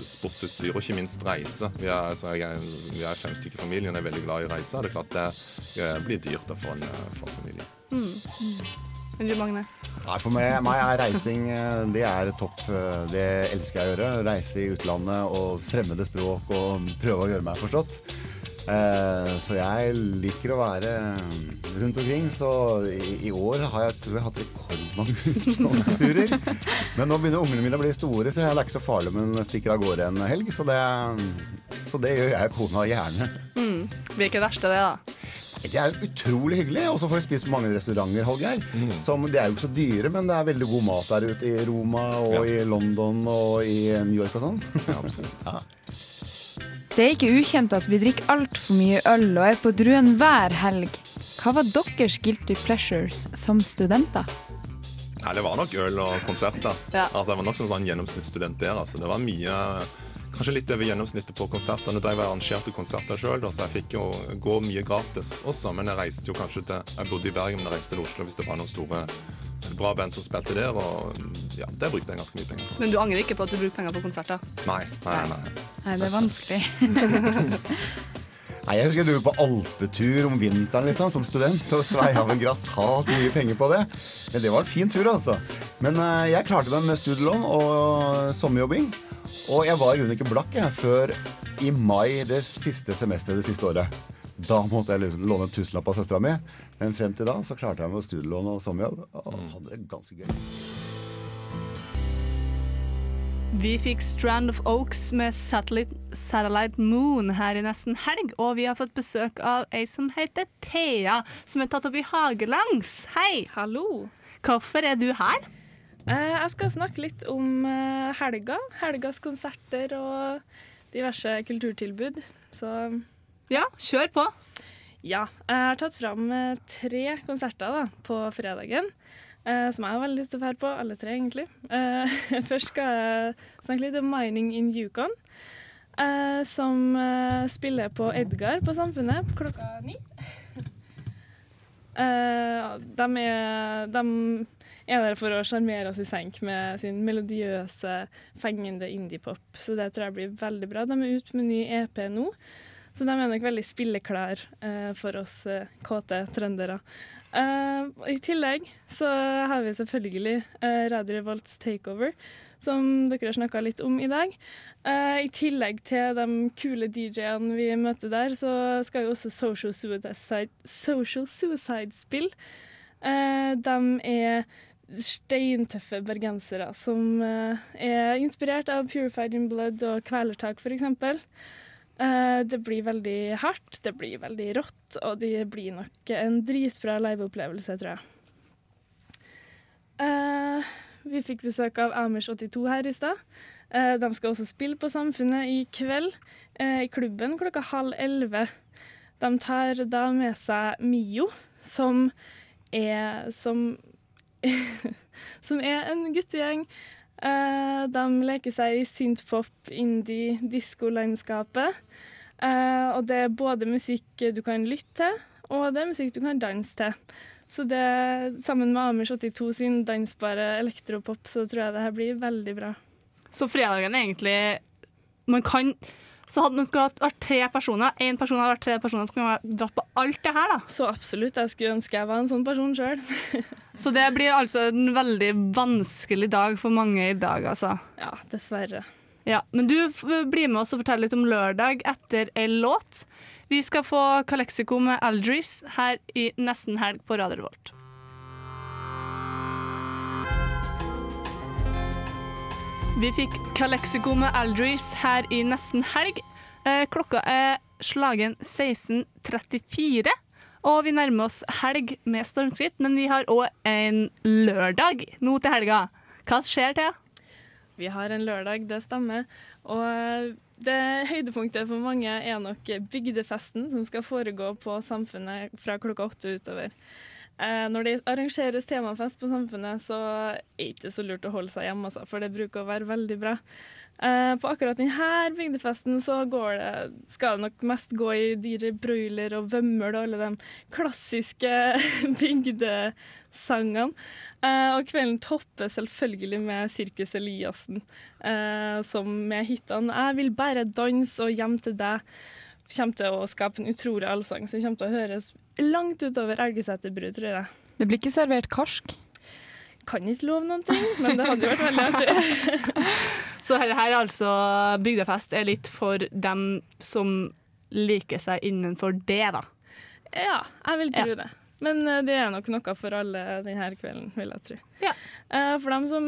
sportsutstyr, og ikke minst reise. Vi er, så jeg vi er fem stykker i familien og er veldig glad i reise. Det er klart det eh, blir dyrt for, en, eh, for en familie. Mm. Men du, Magne? Nei, For meg, meg er reising eh, det er topp. eh, Det elsker jeg å gjøre. Reise i utlandet og fremmede språk og prøve å gjøre meg forstått. Eh, Så jeg liker å være rundt omkring. Så i, i år har jeg, tror jeg hatt rekordmange *laughs* utenlandsturer. Men nå begynner ungene mine å bli store, så det er ikke så farlig om hun stikker av gårde en helg. Så det, så det gjør jeg og kona gjerne. Mm. Blir ikke det verste, det, da. Det er jo utrolig hyggelig. Og så får vi spist på mange restauranter, Hallgeir. Som De er jo ikke så dyre, men det er veldig god mat der ute i Roma og i London og i New York og sånn. *laughs* Ja. Det er ikke ukjent at vi drikker altfor mye øl og er på druen hver helg. Hva var deres guilty pleasures som studenter? Nei, det var nok øl og konserter. Ja. Altså, jeg var nok som sånn gjennomsnittsstudent der. Altså. Det var mye Kanskje litt over gjennomsnittet på konserter. Nå drev jeg arrangerte konserter sjøl, så jeg fikk jo gå mye gratis også. Men jeg reiste jo kanskje til Jeg bodde i Bergen, men jeg reiste til Oslo hvis det var noen store bra band som spilte der. Og ja, det brukte jeg ganske mye penger på. Men du angrer ikke på at du bruker penger på konserter? Nei, nei, nei. Nei, det er vanskelig. *laughs* Nei, Jeg husker jeg dro på alpetur om vinteren liksom, som student og svei av en grassat mye penger på det. Men det var en fin tur, altså. Men eh, jeg klarte meg med studielån og sommerjobbing. Og jeg var i grunnen ikke blakk jeg, før i mai det siste semesteret det siste året. Da måtte jeg låne en tusenlapp av søstera mi. Men frem til da så klarte jeg meg med studielån og sommerjobb. Og hadde det ganske gøy. Vi fikk Strand of Oaks med Satellite, Satellite Moon her i nesten helg, og vi har fått besøk av ei som heter Thea, som er tatt opp i Hagelangs. Hei! Hallo. Hvorfor er du her? Eh, jeg skal snakke litt om eh, helga. Helgas konserter og diverse kulturtilbud. Så Ja, kjør på. Ja, jeg har tatt fram eh, tre konserter da, på fredagen. som jeg har veldig lyst til å dra på, alle tre egentlig. *laughs* Først skal jeg snakke litt om Mining in Yukon. som spiller på Edgar på Samfunnet klokka ni. *laughs* De, er, de er der for å sjarmere oss i senk med sin melodiøse, fengende indiepop. Så det tror jeg blir veldig bra. De er ute med ny EP nå, så de er nok veldig spilleklar eh, for oss eh, kåte trøndere. Eh, I tillegg så har vi selvfølgelig eh, Radio Revolts Takeover, som dere har snakka litt om i dag. Eh, I tillegg til de kule DJ-ene vi møter der, så skal jo også Social Suicide, Social Suicide spille. Eh, de er steintøffe bergensere som eh, er inspirert av Purified in Blood og Kvelertak, f.eks. Uh, det blir veldig hardt, det blir veldig rått, og det blir nok en dritbra liveopplevelse, tror jeg. Eh, vi fikk besøk av Amers82 her i stad. Eh, de skal også spille på Samfunnet i kveld, eh, i klubben klokka halv elleve. De tar da med seg Mio, som er som Som er en guttegjeng. Uh, de leker seg i synthpop, indie, diskolandskapet. Uh, og det er både musikk du kan lytte til, og det er musikk du kan danse til. Så det, sammen med Amers 82 sin dansbare elektropop, så tror jeg det her blir veldig bra. Så fredagen er egentlig Man kan Så hadde man skulle hatt vært tre personer, én person hadde vært tre personer, så kunne man dratt på alt det her, da. Så absolutt. Jeg skulle ønske jeg var en sånn person sjøl. *laughs* Så det blir altså en veldig vanskelig dag for mange i dag, altså. Ja, dessverre. Ja, Men du blir med oss og forteller litt om lørdag etter ei låt. Vi skal få Calexico med Aldris her i Nesten helg på Radio Revolt. Vi fikk Calexico med Aldris her i Nesten helg. Eh, klokka er slagen 16.34, og vi nærmer oss helg med stormskritt. Men vi har òg en lørdag nå til helga. Hva skjer, Thea? Vi har en lørdag, det stemmer. Og det høydepunktet for mange er nok bygdefesten som skal foregå på Samfunnet fra klokka åtte utover. Eh, når det arrangeres temafest på Samfunnet, så er det ikke så lurt å holde seg hjemme, altså, for det bruker å være veldig bra. Eh, på akkurat denne bygdefesten så det, skal det nok mest gå i dyre Broiler og Vømmøl og alle de klassiske *laughs* bygdesangene. Eh, og kvelden topper selvfølgelig med Sirkus Eliassen, som med hitene 'Jeg vil bare danse' og 'Hjem til deg' kommer til å skape en utrolig allsang som kommer til å høres langt utover Elgeseter bru, tror jeg. Det blir ikke servert karsk? Kan ikke love noen ting, men det hadde jo vært veldig artig. *laughs* Så her, her er altså bygdefest er litt for dem som liker seg innenfor det, da. Ja, jeg vil tro Ja. det. Men eh, det er nok noe for alle denne kvelden, vil jeg tro. Ja. For dem som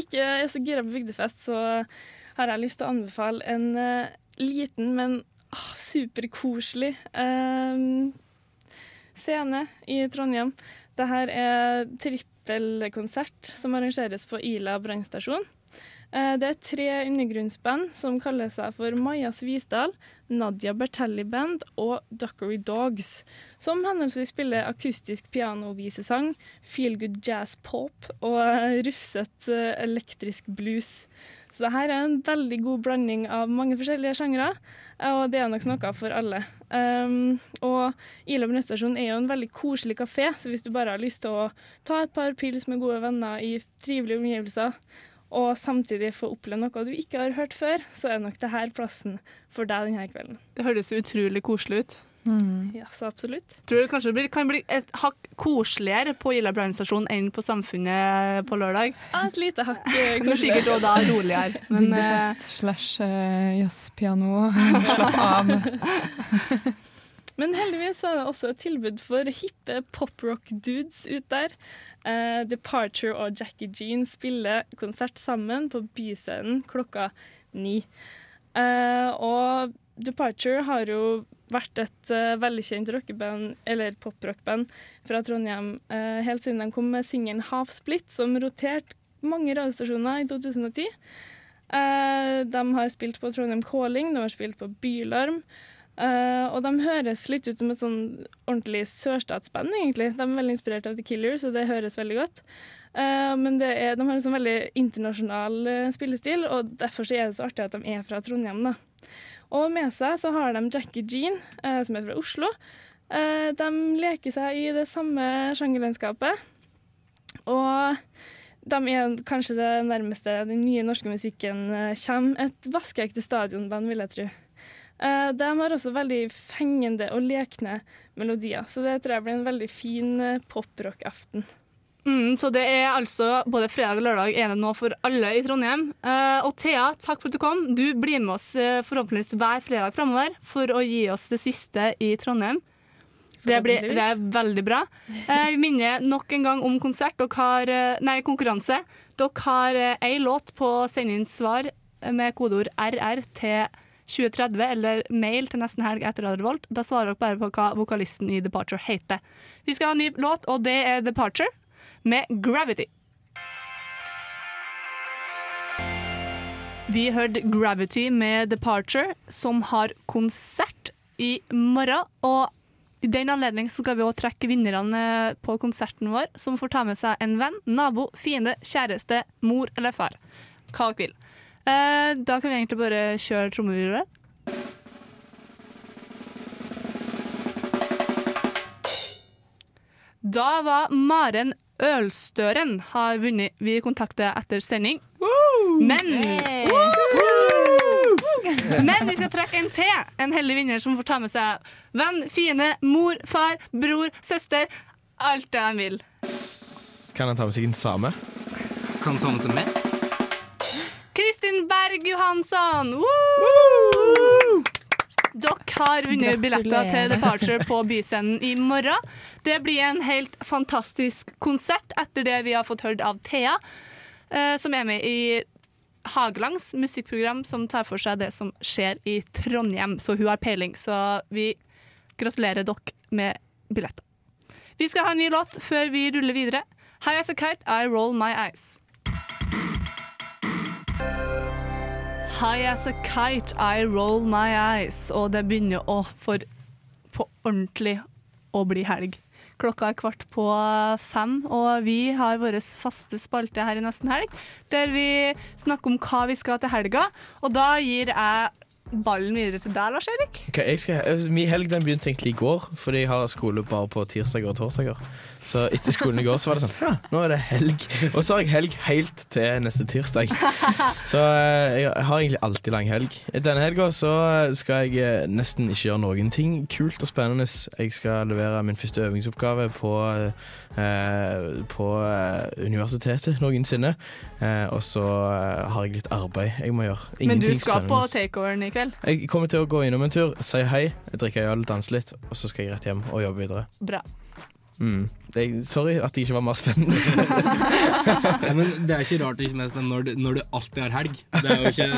ikke er så gira på bygdefest, så har jeg lyst til å anbefale en eh, liten, men ah, superkoselig um, scene i Trondheim. Dette er trippelkonsert som arrangeres på Ila brannstasjon. Eh, Det er tre undergrunnsband som kaller seg for Maja Svisdal, Nadia Bertelli Band og Duckery Dogs, som henholdsvis spiller akustisk pianovisesang, feel good jazz pop og eh, rufset eh, elektrisk blues. Så det her er en veldig god blanding av mange forskjellige sjangre, og det er nok noe for alle. Um, og Ila brannstasjon er jo en veldig koselig kafé, så hvis du bare har lyst til å ta et par pils med gode venner i trivelige omgivelser, og samtidig få oppleve noe du ikke har hørt før, så er nok det her plassen for deg denne kvelden. Det høres utrolig koselig ut. Ja, så absolutt. Tror du kanskje det blir, kan bli et hakk koseligere på Ila brannstasjon enn på Samfunnet på lørdag? Ja, et lite hakk koseligere. *laughs* Men sikkert også da roligere. *laughs* Men, eh, Bygdefest slash uh, jazzpiano. *laughs* Slapp av. Men heldigvis er det også et tilbud for hippe poprock-dudes ut der. Uh, Departure og Jackie Jean spiller konsert sammen på Byscenen klokka ni. Uh, og Departure har jo vært et uh, veldig kjent rockeband, eller poprockband fra Trondheim uh, helt siden de kom med singelen 'Half Split', som roterte mange radiostasjoner i 2010. Uh, de har spilt på Trondheim Calling, de har spilt på Bylarm. Uh, og de høres litt ut som et sånn ordentlig sørstatsband, egentlig. De er veldig inspirert av The Killers, og det høres veldig godt. Uh, men er, de har en sånn veldig internasjonal uh, spillestil, og derfor er det så artig at de er fra Trondheim. da. Og med seg så har de Jackie Jean, eh, som er fra Oslo. Eh, de leker seg i det samme sjangerlandskapet. Og de er kanskje det nærmeste den nye norske musikken eh, kommer. Et vaskeekte stadionband, vil jeg tro. Eh, de har også veldig fengende og lekne melodier, så det tror jeg blir en veldig fin eh, poprock-aften. Mm, så det er altså både fredag og lørdag er det nå for alle i Trondheim. Uh, og Thea, takk for at du kom. Du blir med oss eh, forhåpentligvis hver fredag framover for å gi oss det siste i Trondheim. Det, blir, det er veldig bra. Vi minner nok en gang om konsert. Dere har, nei, konkurranse. Dere har ei låt på å sende inn svar med kodeord RR til 2030, eller mail til nesten helg etter Radio Revolt. Da svarer dere bare på hva vokalisten i Departure heter. Vi skal ha en ny låt, og det er Departure med Gravity. Vi hørte Gravity med Departure, som har konsert i morgen. Og i den anledning skal vi også trekke vinnerne på konserten vår, som får ta med seg en venn, nabo, fiende, kjæreste, mor eller far. Hva dere vil. Eh, da kan vi egentlig bare kjøre trommevirvel. Da var Maren Ølstøren har vunnet. Vi kontakter etter sending. Men Men vi skal trekke en til. En heldig vinner som får ta med seg venn, fiende, mor, far, bror, søster. Alt det han vil. Kan han ta med seg en same? Kan han ta med seg med? Kristin Berg Johansson! Woo! Woo! Dere har vunnet billetter til Departure på Byscenen i morgen. Det blir en helt fantastisk konsert etter det vi har fått hørt av Thea, eh, som er med i Hagelangs musikkprogram som tar for seg det som skjer i Trondheim. Så hun har peiling, så vi gratulerer dere med billetter. Vi skal ha en ny låt før vi ruller videre. High as a kite, I roll my eyes. High as a kite, I roll my eyes. Og det begynner å for på ordentlig å bli helg. Klokka er kvart på fem, og vi har vår faste spalte her i Nesten helg, der vi snakker om hva vi skal til helga. Og da gir jeg ballen videre til deg, Lars Erik. Okay, jeg skal, altså, Min helg den begynte egentlig i går, fordi jeg har skole bare på tirsdager og torsdager. Så etter skolen i går så var det sånn Ja, nå er det helg. Og så har jeg helg helt til neste tirsdag. Så eh, jeg har egentlig alltid lang helg. Denne helga så skal jeg eh, nesten ikke gjøre noen ting kult og spennende. Jeg skal levere min første øvingsoppgave på, eh, på eh, universitetet noensinne. Eh, og så har jeg litt arbeid jeg må gjøre. Men du skal skal på takeoveren i kveld. Jeg kommer til å gå innom en tur, si hei, drikke øl, danse litt, og så skal jeg rett hjem og jobbe videre. Bra. Mm. Det, sorry at det ikke var mer spennende. *laughs* ja, men det er ikke rart det ikke er mer spennende når du, når du alltid har helg. Det er jo ikke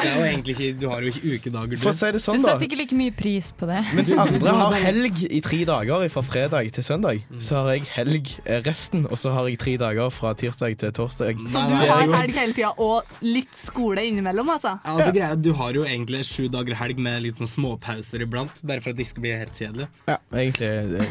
Det er jo egentlig ikke Du har jo ikke ukedager, du. Si det Du sånn, da. setter ikke like mye pris på det. Mens Du- du- du andre har helg i tre dager fra fredag til søndag, så har jeg helg resten, og så har jeg tre dager fra tirsdag til torsdag. Så du har helg hele tida, og litt skole innimellom, altså? Ja, altså, greia, du har jo egentlig sju dager helg med litt sånn småpauser iblant, bare for at det ikke skal bli helt kjedelig. Ja, egentlig eh,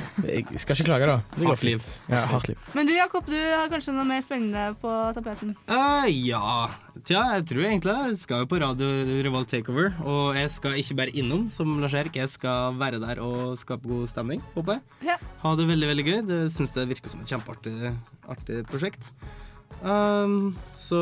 Jeg skal ikke klage, da. Det går Hardt liv. Ja, hardt liv. Men du Jakob, du har kanskje noe mer spennende på tapeten? Uh, ja Tja, jeg tror egentlig det. Jeg skal jo på Radio Revolt Takeover, og jeg skal ikke bare innom som Lars Erik, jeg skal være der og skape god stemning, håper jeg. Ja. Ha det veldig, veldig gøy. Det syns jeg virker som et kjempeartig artig prosjekt. Um, så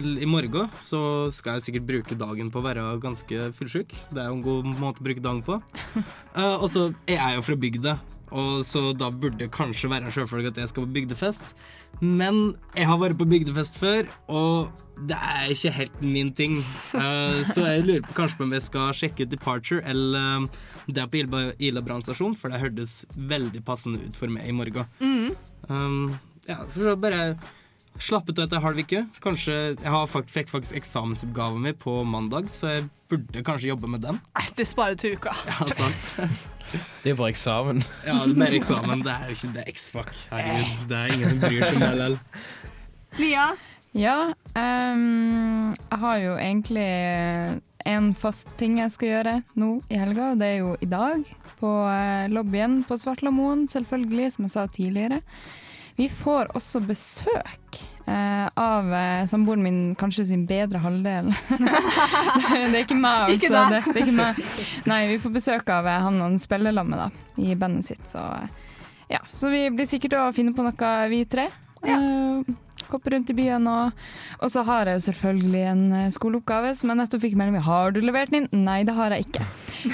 i morgen så skal jeg sikkert bruke dagen på å være ganske fullsjuk. Det er jo en god måte å bruke dagen på. *laughs* Uh, og så er jeg jo fra bygda, og så da burde det kanskje være en at jeg skal på bygdefest. Men jeg har vært på bygdefest før, og det er ikke helt min ting. Uh, så jeg lurer på kanskje på om jeg skal sjekke ut Departure eller uh, det på Ila, Ila brannstasjon, for det hørtes veldig passende ut for meg i morgen. Mm. Um, ja, for så bare slappet av etter halv uke. Kanskje, Jeg har fakt fikk faktisk eksamensoppgaven min på mandag, så jeg burde kanskje jobbe med den. Det sparer til uka. Ja, sant. *laughs* Det er bare eksamen. Ja, det er eksamen. Det er jo ikke det X-fac. Herregud, det er ingen som bryr seg om LL. Mia? Ja, um, jeg har jo egentlig en fast ting jeg skal gjøre nå i helga, og det er jo i dag. På eh, lobbyen på Svartlamoen, selvfølgelig, som jeg sa tidligere. Vi får også besøk eh, av eh, samboeren min, kanskje sin bedre halvdel. *laughs* det er ikke meg, altså. Ikke. Det, det er ikke meg. Nei, vi får besøk av eh, han han spillelammet da, i bandet sitt. Så, eh, ja. så vi blir sikkert å finne på noe, vi tre. Eh, hoppe rundt i byen. Og, og så har jeg jo selvfølgelig en skoleoppgave som jeg nettopp fikk melding om. Har du levert den inn? Nei, det har jeg ikke.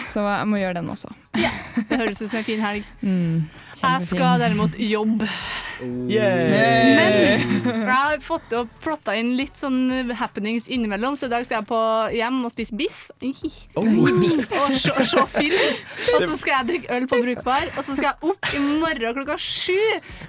Så jeg må gjøre den også. Det høres ut som en fin helg. Mm, jeg skal derimot jobbe. Yeah. Men jeg har fått og plotta inn litt sånn happenings innimellom, så i dag skal jeg på hjem og spise biff. Oh. *laughs* Og se, og se film. Og så skal jeg drikke øl på Brukbar. Og så skal jeg opp i morgen klokka sju.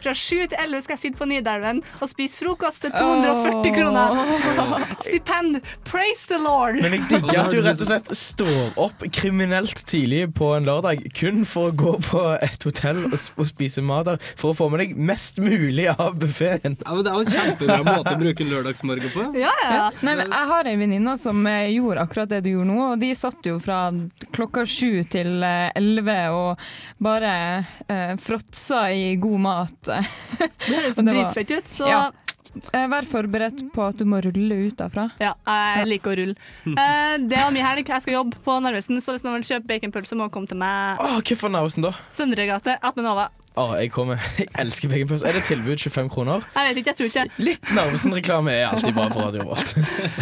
Fra sju til elleve skal jeg sitte på Nidelven og spise frokost til 240 kroner. Stipend. Praise the lord! Men jeg digger at du rett og slett står opp kriminelt tidlig på en lørdag kun for å gå på et hotell og, og spise mat der, for å få med deg mest mulig av buffeen. Ja, men det er jo en kjempebra måte å bruke lørdagsmorgen på. Nei, men jeg har ei venninne som eh, gjorde akkurat det du gjorde nå, og de satt jo fra klokka sju til eh, elleve og bare eh, fråtsa i god mat. *laughs* Det høres dritfett ut, så Ja. Vær forberedt på at du må rulle ut derfra. Ja, jeg liker å rulle. Eh, det var min helg. Jeg skal jobbe på Narvesen, så hvis noen vil kjøpe baconpølse, må komme til meg. Åh, Hva for Narvesen da? Søndregate, Atmenova. Oh, jeg kommer. Jeg elsker baconpølse. Er det tilbud 25 kroner? Jeg vet ikke, jeg tror ikke. Litt Narvesen-reklame er alltid bra på Radio vår.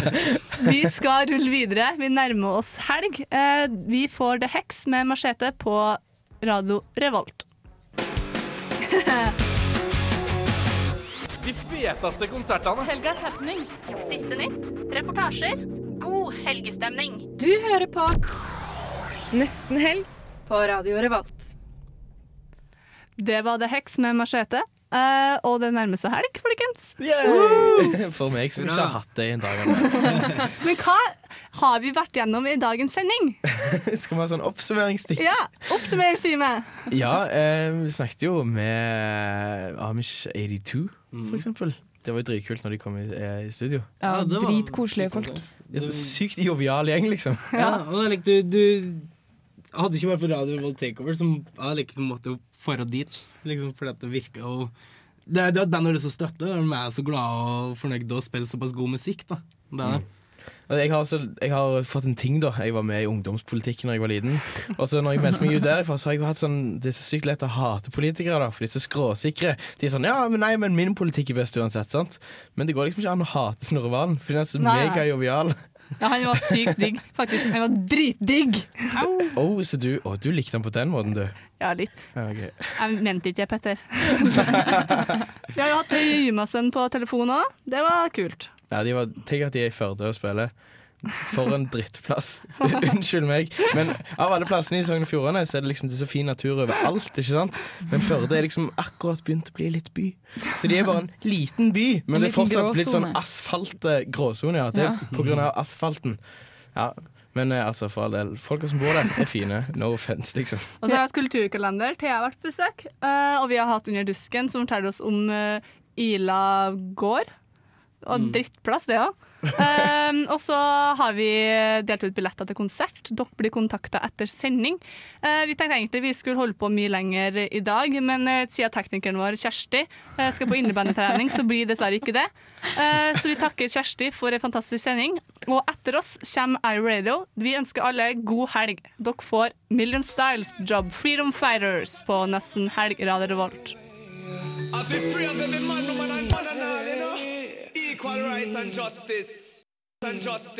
*laughs* Vi skal rulle videre. Vi nærmer oss helg. Eh, vi får The Hex med machete på Radio Revolt. *laughs* Feteste konsertene. Helgas happenings. Siste nytt. Reportasjer. God helgestemning. Du hører på Nesten helg på Radio Revolt. Det var The Hex med machete. Uh, og det nærmer seg helg, folkens. *laughs* For meg som ikke har hatt det i en dag. *laughs* Men hva har vi vært gjennom i dagens sending? *laughs* Skal vi ha sånn oppsummeringsstikk? Ja, oppsummeringstime. Ja, eh, vi snakket jo med Amish 82, for eksempel. Det var jo dritkult når de kom i, eh, i studio. Ja, Ja, det var- Dritkoselige folk. De er så sykt jovial gjeng, liksom. Ja, og jeg likte, du, du hadde ikke vært på Radio Revolt Takeover, som jeg like, på en måte for dit. Liksom, fordi at det virka jo det, det er et band som støtter, og. De er så glade og fornøyde å spille såpass god musikk. da det er det. Jeg har, altså, jeg har fått en ting, da. Jeg var med i ungdomspolitikken da jeg var liten. Og så når jeg meldte meg ut derfra, så har jeg hatt sånn Det er så sykt lett å hate politikere, da. For de er så skråsikre. De er sånn Ja, men nei, men min politikk er best uansett, sant. Men det går liksom ikke an å hate Snorre Valen, for han er så megajovial. Ja, han var sykt digg. Faktisk, han var dritdigg. Oh, så du, oh, du likte han på den måten, du. Ja, litt. Ja, ok. Jeg mente ikke det, Petter. *laughs* Vi har jo hatt Jumasønn på telefon òg. Det var kult. Ja, de var, Tenk at de er i Førde og spiller. For en drittplass. *laughs* Unnskyld meg. Men av alle plassene i Sogn og Fjordane så er det liksom det er så fin natur overalt. ikke sant? Men Førde er liksom akkurat begynt å bli litt by. Så de er bare en liten by, men En det er fortsatt litt sånn asfalt eh. Ja, det er på grunn av asfalten. Ja, Men eh, altså, for all del, folka som bor der, er fine. No offense, liksom. Og så har jeg hatt kulturkalender. Thea har vært på besøk. eh, og vi har hatt Under dusken, som forteller oss om Ila gård. Og Mm. drittplass, det òg. *laughs* og så har vi delt ut billetter til konsert. Dere blir kontakta etter sending. Uh, vi tenkte egentlig vi skulle holde på mye lenger i dag, men uh, siden teknikeren vår Kjersti uh, skal på innebandytrening, så blir dessverre ikke det. Eh, så vi takker Kjersti for en fantastisk sending. Og etter oss kommer iRadio. Vi ønsker alle god helg. Dere får Million Styles Job Freedom Fighters på nesten helg Radio Revolt. I feel free Equal rights and justice. And justice.